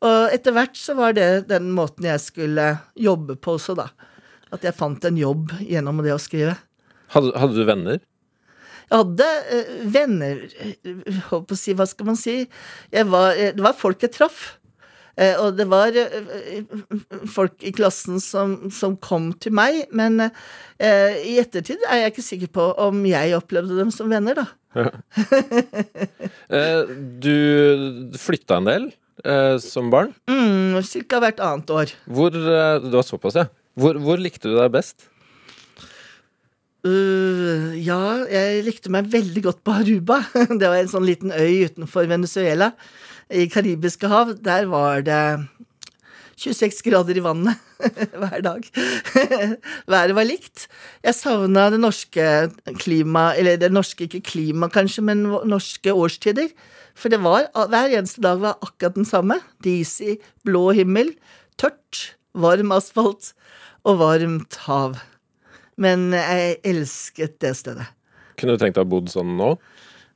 Speaker 3: Og etter hvert så var det den måten jeg skulle jobbe på også, da. At jeg fant en jobb gjennom det å skrive.
Speaker 2: Hadde, hadde du venner?
Speaker 3: Jeg hadde eh, venner eh, å si, hva skal man si? Jeg var, eh, det var folk jeg traff. Eh, og det var eh, folk i klassen som, som kom til meg, men eh, i ettertid er jeg ikke sikker på om jeg opplevde dem som venner, da. [LAUGHS]
Speaker 2: Eh, du flytta en del eh, som barn.
Speaker 3: Mm, Cirka hvert annet år.
Speaker 2: Hvor, eh, det var såpass, ja. Hvor, hvor likte du deg best?
Speaker 3: Uh, ja, jeg likte meg veldig godt på Aruba. [LAUGHS] Det var en sånn liten øy utenfor Venezuela i Karibiske hav. Der var det 26 grader i vannet [LAUGHS] hver dag. [LAUGHS] Været var likt. Jeg savna det norske klima, eller det norske ikke klima kanskje, men norske årstider. For det var, hver eneste dag var akkurat den samme. Disig, blå himmel, tørt, varm asfalt og varmt hav. Men jeg elsket det stedet.
Speaker 2: Kunne du tenkt deg å bodd sånn nå?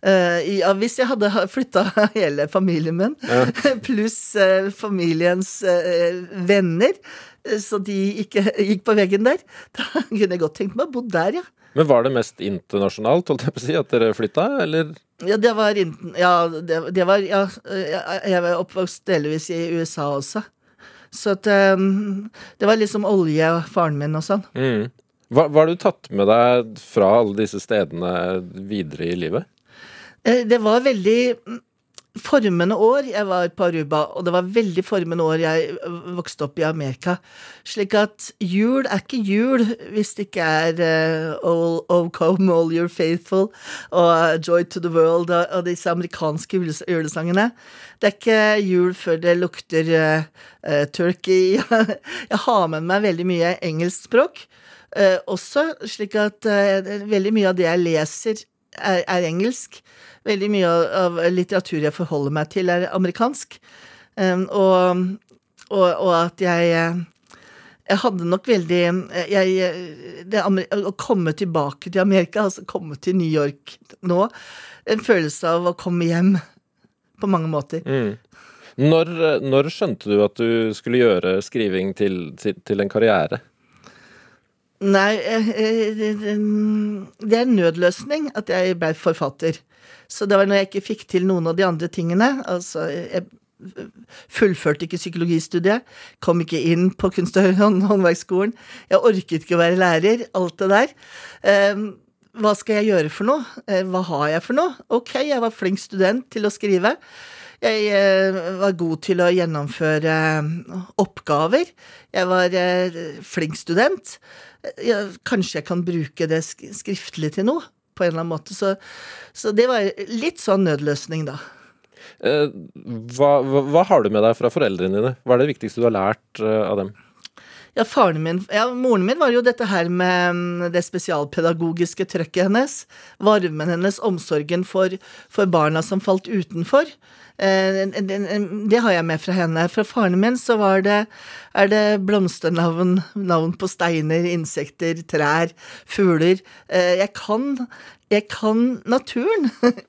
Speaker 3: Uh, ja, hvis jeg hadde [LAUGHS] flytta hele familien min, [LAUGHS] pluss uh, familiens uh, venner, så de ikke [LAUGHS] gikk på veggen der, da kunne jeg godt tenkt meg å bo der, ja.
Speaker 2: Men var det mest internasjonalt, holdt jeg på å si, at dere flytta, eller?
Speaker 3: Ja, det var, ja, det, det var ja, jeg var oppvokst delvis i USA også. Så at, um, det var liksom olje og faren min og sånn.
Speaker 2: Mm. Hva, hva har du tatt med deg fra alle disse stedene videre i livet?
Speaker 3: Eh, Det var veldig formende år jeg var på Aruba, og det var veldig formende år jeg øh, vokste opp i Amerika. Slik at jul er ikke jul hvis det ikke er uh, all, oh come all you're faithful og uh, Joy to the world og, og disse amerikanske julesangene. Det er ikke jul før det lukter uh, turkey. [LAUGHS] jeg har med meg veldig mye engelskspråk. Uh, også slik at uh, veldig mye av det jeg leser, er, er engelsk. Veldig mye av, av litteratur jeg forholder meg til, er amerikansk. Um, og, og, og at jeg Jeg hadde nok veldig jeg, det, Å komme tilbake til Amerika, altså komme til New York nå, en følelse av å komme hjem på mange måter.
Speaker 2: Mm. Når, når skjønte du at du skulle gjøre skriving til, til, til en karriere?
Speaker 3: Nei, eh, eh, det- det- det er en nødløsning at jeg ble forfatter. Så det var når jeg ikke fikk til noen av de andre tingene. Altså, jeg fullførte ikke psykologistudiet, kom ikke inn på kunst- og håndverksskolen. Jeg orket ikke å være lærer, alt det der. Eh, Hva skal jeg gjøre for noe? Eh, Hva har jeg for noe? Ok, jeg var flink student til å skrive. Jeg eh, var god til å gjennomføre eh, oppgaver. Jeg var eh, flink student. Eh, kanskje jeg kan bruke det skriftlig til noe, på en eller annen måte. Så, så det var litt sånn nødløsning, da.
Speaker 2: Eh, hva, hva, hva har du med deg fra foreldrene dine? Hva er det viktigste du har lært eh, av dem?
Speaker 3: Ja, faren min, ja, moren min var jo dette her med mm, det spesialpedagogiske trøkket hennes. Varmen hennes, omsorgen for, for barna som falt utenfor. Eh, det, har jeg med fra henne. Fra faren min så var det, er det blomsternavn, navn på steiner, insekter, trær, fugler. Eh, jeg kan, jeg kan naturen. [LAUGHS]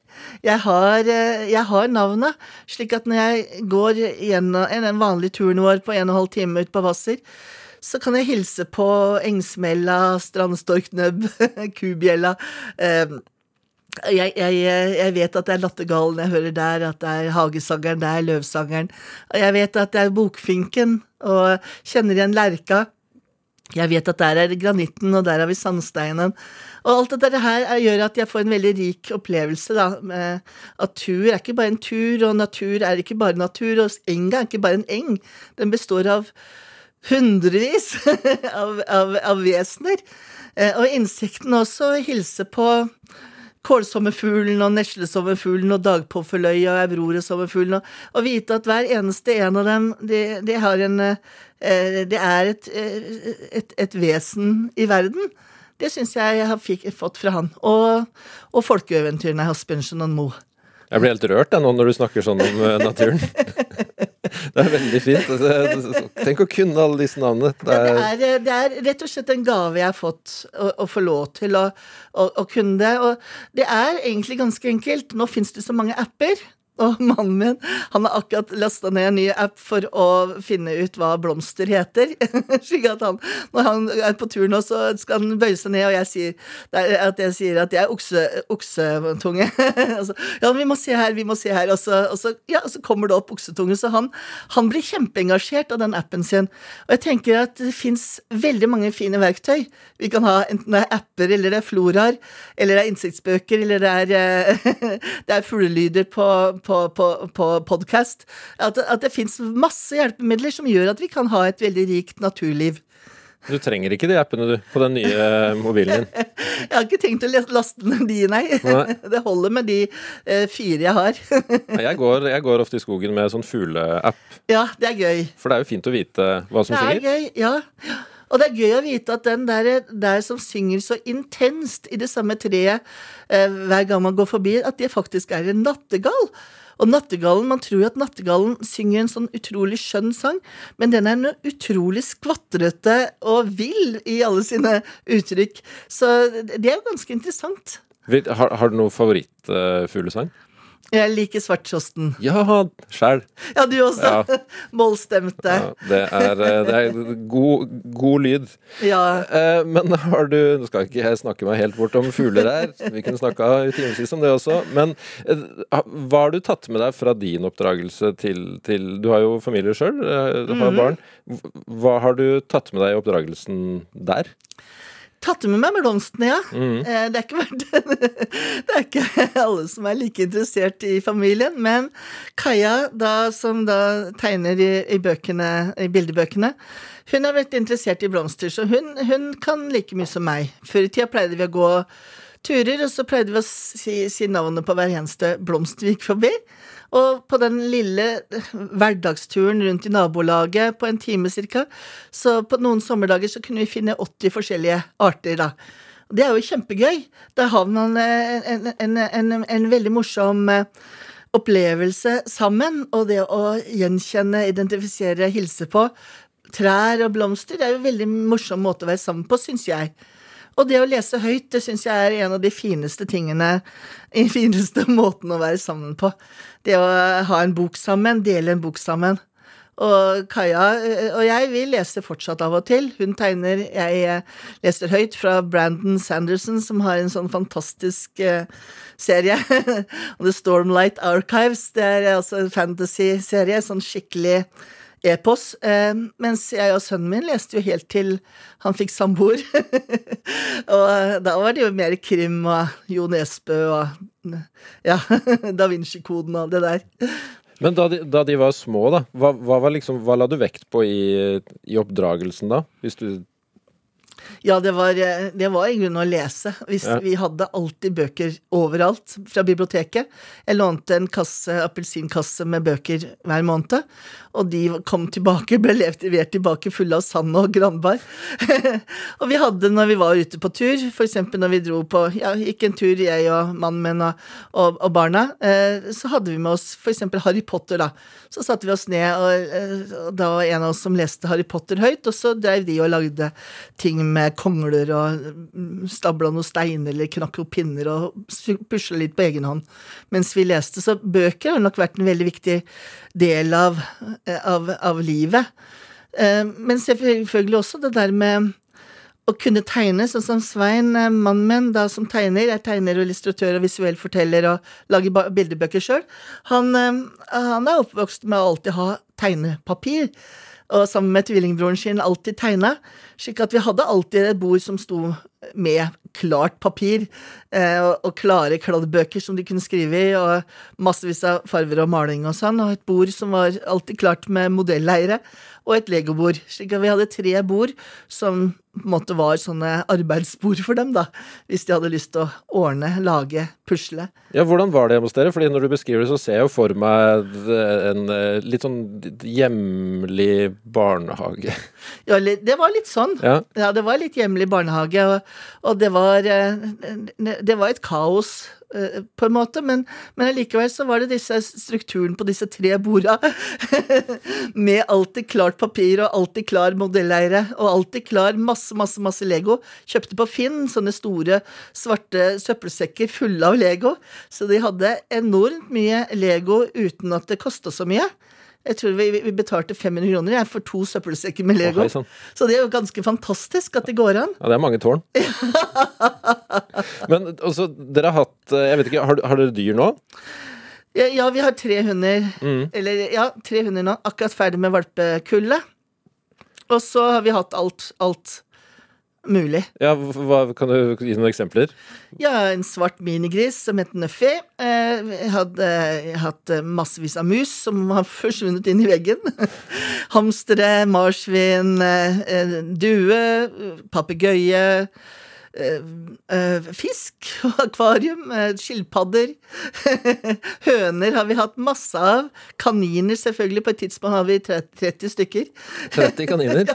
Speaker 3: Jeg har, eh, jeg har navnet, slik at når jeg går gjennom en vanlig turen vår på en og en halv time ut på Hvasser, så kan jeg hilse på engsmella, strandstorknebb, [LAUGHS] kubjella. Eh, jeg, jeg, jeg vet at det er Lattergallen jeg hører der, at det er Hagesangeren, det er Løvsangeren. Og jeg vet at det er Bokfinken, og kjenner igjen Lerka. Jeg vet at der er granitten, og der har vi sandsteinen. Og alt dette her er- gjør at jeg får en veldig rik opplevelse, da. Med at tur er ikke bare en tur, og natur er ikke bare natur, og enga er ikke bare en eng. Den består av hundrevis [LAUGHS] av, av, av vesener. Eh, Og insektene også hilser på kålsommerfuglen og neslesommerfuglen og dagpåføløya og auroresommerfuglen, og, og vite at hver eneste en av dem, det, de har en eh, Det er et, eh, et, et vesen i verden. Det syns jeg jeg har fikk, fått fra han. Og, og folkeeventyrene Asbjørnsen og Moe.
Speaker 2: Jeg blir helt rørt jeg, nå når du snakker sånn om naturen. [LAUGHS] det er veldig fint. Altså, Tenk å kunne alle disse navnene. Det
Speaker 3: Ja,
Speaker 2: er,
Speaker 3: det, er, det er rett og slett en gave jeg har fått, å, å få lov til å, å, å kunne det. Og det er egentlig ganske enkelt. Nå fins det så mange apper. Og mannen min han har akkurat lasta ned en ny app for å finne ut hva blomster heter. [LAUGHS] Slik at han, når han er på tur nå, så skal han bøye seg ned, og jeg sier er at jeg sier at jeg er okse, oksetunge. [LAUGHS] altså, ja, vi må se her, vi må se her. Og så, og så, ja, så kommer det opp oksetunge. Så han, han blir kjempeengasjert av den appen sin. Og jeg tenker at det fins veldig mange fine verktøy vi kan ha, enten det er apper, eller det er floraer, eller det er innsiktsbøker, eller det er, eh, [LAUGHS] det er fuglelyder på, på, på, på podkast. At, at det fins masse hjelpemidler som gjør at vi kan ha et veldig rikt naturliv.
Speaker 2: du trenger ikke de appene, du, på den nye [LAUGHS] mobilen din.
Speaker 3: Jeg har ikke tenkt å laste ned de, nei.
Speaker 2: Nei. [LAUGHS]
Speaker 3: Det holder med de eh, fire jeg har.
Speaker 2: Jeg går, jeg går ofte i skogen med sånn fugleapp,
Speaker 3: ja, det er gøy.
Speaker 2: for det er jo fint å vite hva som
Speaker 3: Det er
Speaker 2: synger.
Speaker 3: gøy, ja. Og det er gøy å vite at den der, der som synger så intenst i det samme treet eh, hver gang man går forbi, at det faktisk er en nattergal. Og nattergallen, Man tror jo at nattergallen synger en sånn utrolig skjønn sang, men den er noe utrolig skvatrete og vill i alle sine uttrykk. Så det er jo ganske interessant.
Speaker 2: Har, har du noen favorittfuglesang?
Speaker 3: Jeg liker svarttrosten.
Speaker 2: ja, sjæl.
Speaker 3: Ja, du også.
Speaker 2: Ja. [LAUGHS]
Speaker 3: Mollstemte.
Speaker 2: Ja, det er, eh, det er god, god lyd.
Speaker 3: Ja.
Speaker 2: Eh, Men har du Nå skal ikke jeg snakke meg helt bort om fugler her, vi kunne snakka i timevis om det også. Men eh, hva har du tatt med deg fra din oppdragelse til, til Du har jo familie sjøl, du har
Speaker 3: Mhm.
Speaker 2: barn. Hva har du tatt med deg i oppdragelsen der?
Speaker 3: Tatt med meg blomstene, ja.
Speaker 2: Mhm.
Speaker 3: Eh, Det er, ikke, [LAUGHS] det er ikke alle som er like interessert i familien, men Kaja, da, som da tegner i, i, bøkene, i bildebøkene, hun har vært interessert i blomster, så hun, hun kan like mye som meg. Før i tida pleide vi å gå turer, og så pleide vi å si, si navnet på hver eneste blomst vi gikk forbi. Og på den lille hverdagsturen rundt i nabolaget på en time cirka, så på noen sommerdager så kunne vi finne 80 forskjellige arter, da. Det er jo kjempegøy. Da har man eh, en, en, en, en veldig morsom eh, opplevelse sammen, og det å gjenkjenne, identifisere, hilse på trær og blomster. Det er jo en veldig morsom måte å være sammen på, syns jeg. Og det å lese høyt, det syns jeg er en av de fineste tingene, den fineste [LAUGHS] måten å være sammen på. Det å ha en bok sammen, dele en bok sammen. Og Kaja eh, og jeg, vi leser fortsatt av og til. Hun tegner, jeg eh, leser høyt fra Brandon Sanderson, som har en sånn fantastisk eh, serie. [LAUGHS] The Stormlight Archives. Det er altså en fantasy-serie. Sånn skikkelig epos. Eh, mens jeg og sønnen min leste jo helt til han fikk samboer. [LAUGHS] og da var det jo mer krim og Jo Nesbø og ja, [LAUGHS] Da Vinci-koden og det der.
Speaker 2: Men da de, da de var små, da, hva, hva, liksom, hva la du vekt på i, i oppdragelsen da? Hvis du
Speaker 3: Ja, det var, eh, det var i grunnen å lese. Hvis
Speaker 2: Ja.
Speaker 3: Vi hadde alltid bøker overalt fra biblioteket. Jeg lånte en kasse, appelsinkasse med bøker hver måned. Og de kom tilbake, ble levert tilbake fulle av sand og granbar. [LAUGHS] og vi hadde når vi var ute på tur, f.eks. når vi dro på Ja, gikk en tur, jeg og mannen min og, og, og barna, eh, så hadde vi med oss f.eks. Harry Potter, da. Så satte vi oss ned, og, eh, og da var en av oss som leste Harry Potter høyt, og så drev de og lagde ting med kongler og mm, stabla noen steiner eller knakk opp pinner og pusla litt på egen hånd mens vi leste. Så bøker har nok vært en veldig viktig del av, eh, av, av livet. Eh, Men selvfølgelig også det der med å kunne tegne, sånn som Svein, eh, mannen min, da som tegner, er tegner og illustratør og visuell forteller og lager bildebøker sjøl, han, han er oppvokst med å alltid ha tegnepapir. Og sammen med tvillingbroren sin alltid tegna. Slik at vi hadde alltid et bord som sto med klart papir, eh, og, og klare kladdbøker som de kunne skrive i, og massevis av farver og maling og sånn, og et bord som var alltid klart med modelleire, og et legobord. Slik at vi hadde tre bord som på en måte var sånne arbeidsbord for dem, da, hvis de hadde lyst til å ordne, lage, pusle.
Speaker 2: Ja, hvordan var det hos dere? Fordi når du beskriver det, så ser jeg jo for meg en eh, litt sånn hjemlig barnehage.
Speaker 3: Ja, det var litt sånn.
Speaker 2: Ja.
Speaker 3: Ja, det var litt hjemlig barnehage, og, og det var eh, Det var et kaos, på en måte, men, men allikevel så var det disse strukturen på disse tre borda, [LAUGHS] med alltid klart papir og alltid klar modelleire, og alltid klar masse, masse, masse Lego. Kjøpte på Finn sånne store, svarte søppelsekker fulle av Lego, så de hadde enormt mye Lego uten at det kosta så mye. Jeg tror vi, vi betalte 500 kroner jeg, for to søppelsekker med Lego.
Speaker 2: hei
Speaker 3: så det er jo ganske fantastisk at det går an.
Speaker 2: Ja, det er mange tårn. [LAUGHS] Men også, dere har hatt eh, Jeg vet ikke, har, har dere dyr nå?
Speaker 3: Ja, ja, vi har tre hunder.
Speaker 2: Mm.
Speaker 3: Eller ja, tre hunder nå. Akkurat ferdig med valpekullet. Og så har vi hatt alt, alt mulig.
Speaker 2: Ja, hva, Kan du gi noen eksempler?
Speaker 3: Ja, en svart minigris som het Nuffy. Eh, hadde eh, hatt eh, massevis av mus som har [LAUGHS] forsvunnet inn i veggen. [LAUGHS] Hamstere, marsvin, eh, eh, due, papegøye. Eh, eh, fisk og [LAUGHS] akvarium, eh, skilpadder. [LAUGHS] Høner har vi hatt masse av. Kaniner, selvfølgelig. På et tidspunkt har vi 30, 30 stykker.
Speaker 2: 30 kaniner?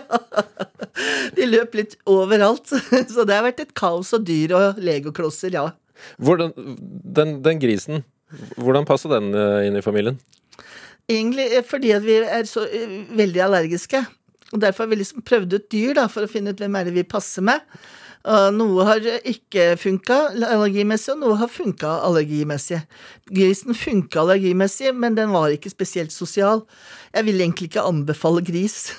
Speaker 2: [LAUGHS]
Speaker 3: De løp litt overalt. Så det har vært et kaos og dyr og legoklosser, ja.
Speaker 2: Hvordan, den, den grisen, hvordan passa den inn i familien?
Speaker 3: Egentlig fordi at vi er så veldig allergiske. Og derfor har vi liksom prøvd ut dyr da, for å finne ut hvem er det vi passer med. Og noe har ikke funka allergimessig, og noe har funka allergimessig. Grisen funka allergimessig, men den var ikke spesielt sosial. Jeg vil egentlig ikke anbefale gris.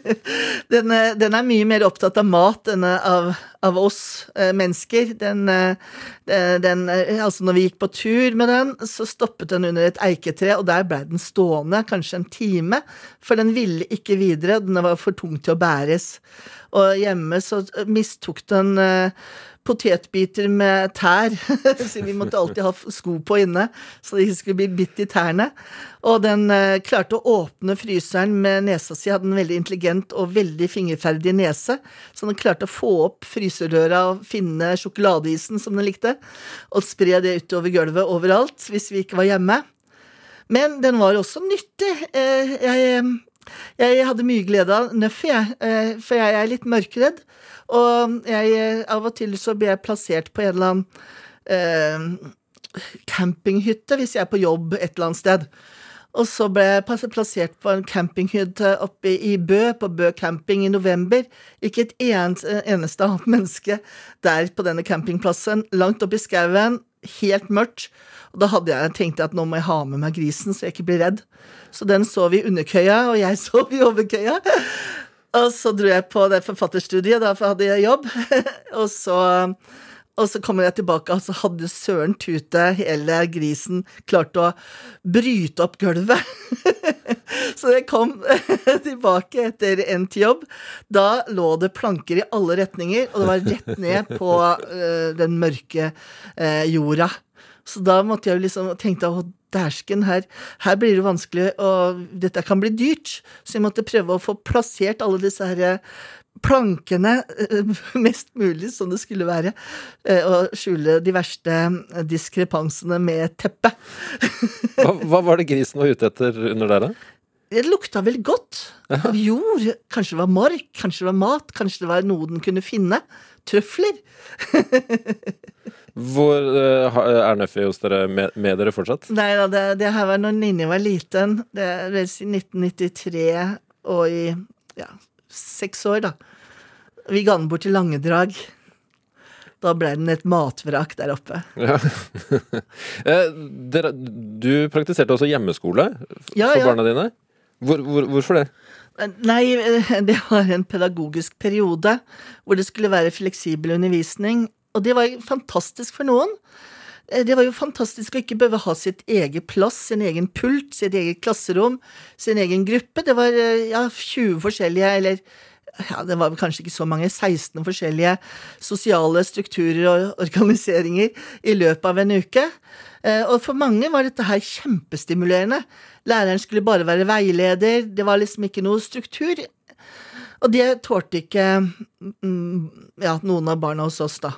Speaker 3: [LAUGHS] den, er- den er mye mer opptatt av mat enn av, av oss eh, mennesker. Den, eh, den, eh, altså når vi gikk på tur med den, så stoppet den under et eiketre, og der ble den stående kanskje en time, for den ville ikke videre, den var for tung til å bæres. Og hjemme så mistok den eh, potetbiter med tær, [LAUGHS] så vi måtte alltid ha sko på inne, så de ikke skulle bli bitt i tærne. Og den eh, klarte å åpne fryseren med nesa si, hadde en veldig intelligent og veldig fingerferdig nese, så den klarte å få opp fryserøra og finne sjokoladeisen som den likte, og spre det utover gulvet overalt hvis vi ikke var hjemme. Men den var også nyttig. Eh, Jeg, jeg hadde mye glede av Nuffy, jeg, eh, for jeg er litt mørkredd. Og jeg, eh, av og til så blir jeg plassert på en eller annen eh, campinghytte hvis jeg er på jobb et eller annet sted. Og så ble jeg plassert på en campinghytte oppe i Bø, på Bø camping i november. Ikke et eneste, annet menneske der på denne campingplassen. Langt oppe i skauen, helt mørkt. Og da hadde jeg tenkt at nå må jeg ha med meg grisen, så jeg ikke blir redd. Så den sov i underkøya, og jeg [LAUGHS] sov i overkøya. Og så dro jeg på det forfatterstudiet, da hadde jeg jobb. [LAUGHS] og så og så kommer jeg tilbake, og så hadde søren tute hele grisen klart å bryte opp gulvet. [LAUGHS] så jeg kom [LAUGHS] tilbake etter endt jobb. Da lå det planker i alle retninger, og det var rett ned på uh, den mørke uh, jorda. Så da måtte jeg jo liksom tenkte å dæsken, her, her blir det vanskelig, og dette kan bli dyrt. Så jeg måtte prøve å få plassert alle disse her eh, plankene eh, [LAUGHS] mest mulig som det skulle være, eh, og skjule de verste diskrepansene med teppet. teppe. [LAUGHS]
Speaker 2: Hva, hva var det grisen var ute etter under der, da?
Speaker 3: Det lukta vel godt av jord. Kanskje det var mark, kanskje det var mat, kanskje det var noe den kunne finne. Trøfler. [LAUGHS]
Speaker 2: Hvor uh, er Nuffy hos dere med, med dere fortsatt?
Speaker 3: Nei da, det, det her var når Ninni var liten. Det er vel siden 1993 og i ja, seks år, da. Vi ga den bort til Langedrag. Da ble den et matvrak der oppe. [LAUGHS]
Speaker 2: Ja. Eh, dere, du praktiserte også hjemmeskole
Speaker 3: Ja,
Speaker 2: for
Speaker 3: ja.
Speaker 2: barna dine. Hvor, hvor, hvorfor det?
Speaker 3: Nei, det var en pedagogisk periode hvor det skulle være fleksibel undervisning. Og det var fantastisk for noen. Eh, Det var jo fantastisk å ikke behøve ha sitt eget plass, sin egen pult, sitt eget klasserom, sin egen gruppe. Det var eh, ja, 20 forskjellige, eller ja, det var kanskje ikke så mange, 16 forskjellige sosiale strukturer og organiseringer i løpet av en uke. Eh, Og for mange var dette her kjempestimulerende. Læreren skulle bare være veileder, det var liksom ikke noe struktur. Og det tålte ikke mm, ja, noen av barna hos oss, da.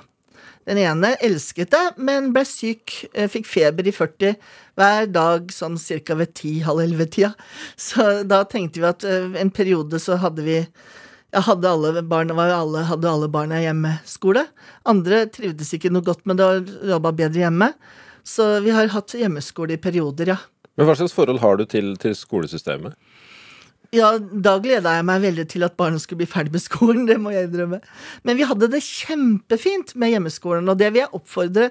Speaker 3: Den ene elsket det, men ble syk, eh, fikk feber i 40 hver dag sånn cirka ved 10-halv 11-tida. Så da tenkte vi at eh, en periode så hadde vi ja, hadde alle barna, var jo alle, hadde alle barna hjemmeskole. Andre trivdes ikke noe godt med det og jobba bedre hjemme. Så vi har hatt hjemmeskole i perioder, ja.
Speaker 2: Men Hva slags forhold har du til, til skolesystemet?
Speaker 3: Ja, da gleda jeg meg veldig til at barna skulle bli ferdig med skolen, [LAUGHS] det må jeg innrømme. Men vi hadde det kjempefint med hjemmeskolen, og det vil jeg oppfordre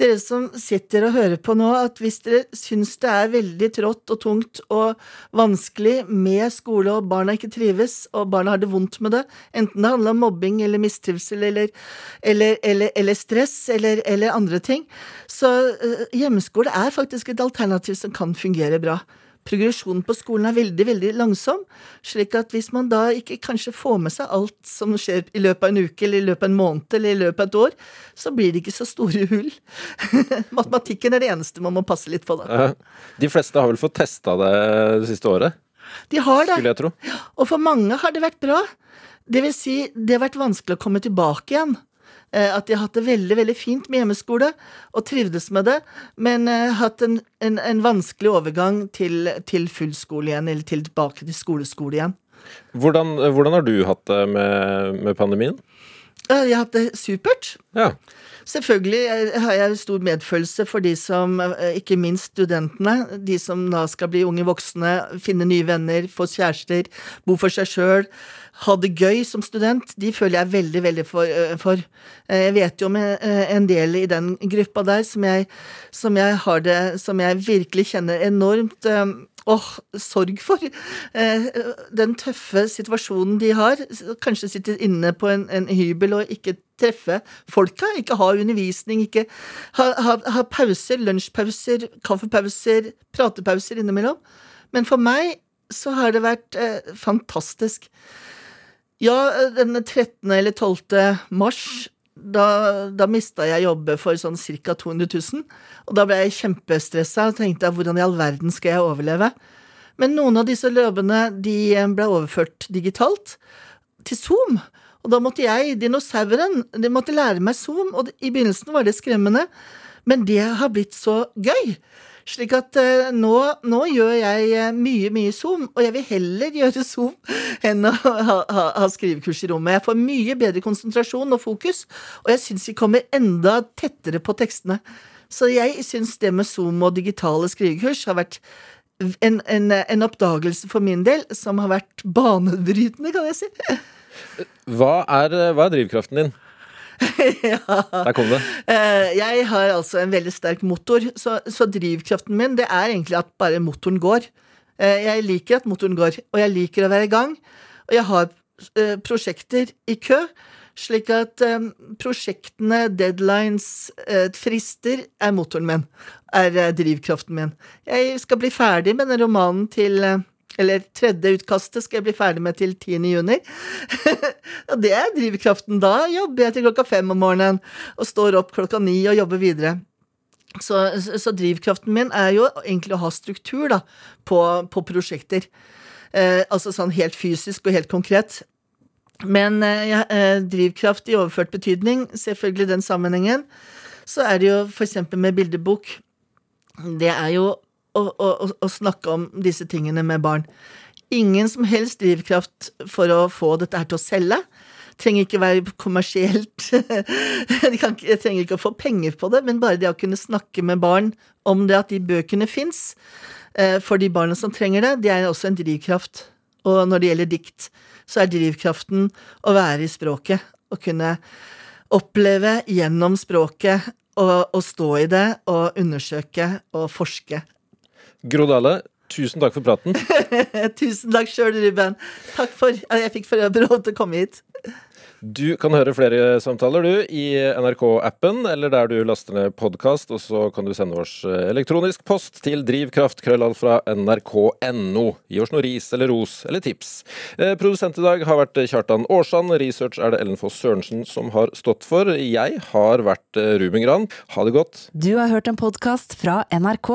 Speaker 3: dere som sitter og hører på nå, at hvis dere syns det er veldig trått og tungt og vanskelig med skole, og barna ikke trives, og barna har det vondt med det, enten det handler om mobbing eller mistrivsel eller, eller, eller, eller stress eller, andre ting, så eh, hjemmeskole er faktisk et alternativ som kan fungere bra progresjonen på skolen er veldig veldig langsom. slik at hvis man da ikke kanskje får med seg alt som skjer i løpet av en uke, eller i løpet av en måned eller i løpet av et år, så blir det ikke så store hull. [LAUGHS] Matematikken er det eneste man må passe litt på, da.
Speaker 2: De fleste har vel fått testa det det siste året,
Speaker 3: De har det.
Speaker 2: skulle jeg tro.
Speaker 3: Og for mange har det vært bra. Det vil si, det har vært vanskelig å komme tilbake igjen. Eh, At de har hatt det veldig veldig fint med hjemmeskole og trivdes med det, men eh, hatt en, en, en vanskelig overgang til, til full skole igjen, eller til, tilbake til skoleskole igjen.
Speaker 2: Hvordan, hvordan har du hatt det med, med pandemien?
Speaker 3: Jeg har hatt det supert.
Speaker 2: Ja.
Speaker 3: Selvfølgelig har jeg stor medfølelse for de som, eh, ikke minst studentene, de som da skal bli unge voksne, finne nye venner, få kjærester, bo for seg sjøl, ha det gøy som student. De føler jeg veldig, veldig for. eh. Eh, Jeg vet jo om en del i den gruppa der som jeg, som jeg har det Som jeg virkelig kjenner enormt åh, oh, sorg for. Eh, den tøffe situasjonen de har. Kanskje sitter inne på en, en hybel og ikke treffe folka. Ikke ha undervisning, ikke ha, ha, ha pauser, lunsjpauser, kaffepauser, pratepauser innimellom. Men for meg så har det vært eh, fantastisk. Ja, den 13. eller 12. mars, da, da mista jeg jobben for sånn ca. 200 000. Og da ble jeg kjempestressa og tenkte hvordan i all verden skal jeg overleve? Men noen av disse løpene de ble overført digitalt til Zoom. Og da måtte jeg, dinosauren, de måtte lære meg Zoom, og i begynnelsen var det skremmende. Men det har blitt så gøy. Slik at eh, nå, nå gjør jeg eh, mye, mye Zoom, og jeg vil heller gjøre Zoom [LAUGHS] enn å ha, ha, ha skrivekurs i rommet. Jeg får mye bedre konsentrasjon og fokus, og jeg syns vi kommer enda tettere på tekstene. Så jeg syns det med Zoom og digitale skrivekurs har vært en, en, en oppdagelse for min del som har vært banebrytende, kan jeg si.
Speaker 2: Hva er, hva er drivkraften din? [LAUGHS] Der kom det.
Speaker 3: Eh, Jeg har altså en veldig sterk motor, så, så drivkraften min det er egentlig at bare motoren går. Eh, Jeg liker at motoren går, og jeg liker å være i gang. Og jeg har eh, prosjekter i kø, slik at eh, prosjektene, deadlines, eh, frister er motoren min. Er eh, drivkraften min. Jeg skal bli ferdig med den romanen til eh, eller tredje utkastet skal jeg bli ferdig med til 10. juni. [LAUGHS] og det er drivkraften. Da jobber jeg til klokka fem om morgenen og står opp klokka ni og jobber videre. Så, så, drivkraften min er jo egentlig å ha struktur da, på, på prosjekter. Eh, altså sånn helt fysisk og helt konkret. Men eh, eh, drivkraft i overført betydning, selvfølgelig den sammenhengen, så er det jo eksempel med bildebok. Det er jo å, å, å, snakke om disse tingene med barn. Ingen som helst drivkraft for å få dette her til å selge. Trenger ikke være kommersielt. [LAUGHS] Jeg trenger ikke å få penger på det, men bare det å kunne snakke med barn om det at de bøkene fins, for de barna som trenger det, det er også en drivkraft. Og når det gjelder dikt, så er drivkraften å være i språket. Å kunne oppleve gjennom språket, og, og stå i det, og undersøke og forske.
Speaker 2: Gro Dale, tusen takk for praten. [LAUGHS]
Speaker 3: Tusen takk sjøl, Ruben. Takk for at jeg fikk få lov til å komme hit.
Speaker 2: Du kan høre flere samtaler du i NRK-appen, eller der du laster ned podkast, og så kan du sende oss eh, elektronisk post til drivkraftkrøllall fra nrk.no. Gi oss noe ris eller ros eller tips. Eh, Produsent i dag har vært Kjartan Aarsand, research er det Ellen Foss Sørensen som har stått for. Jeg har vært eh, Ruben Gran. Ha det godt.
Speaker 5: Du har hørt en podkast fra NRK.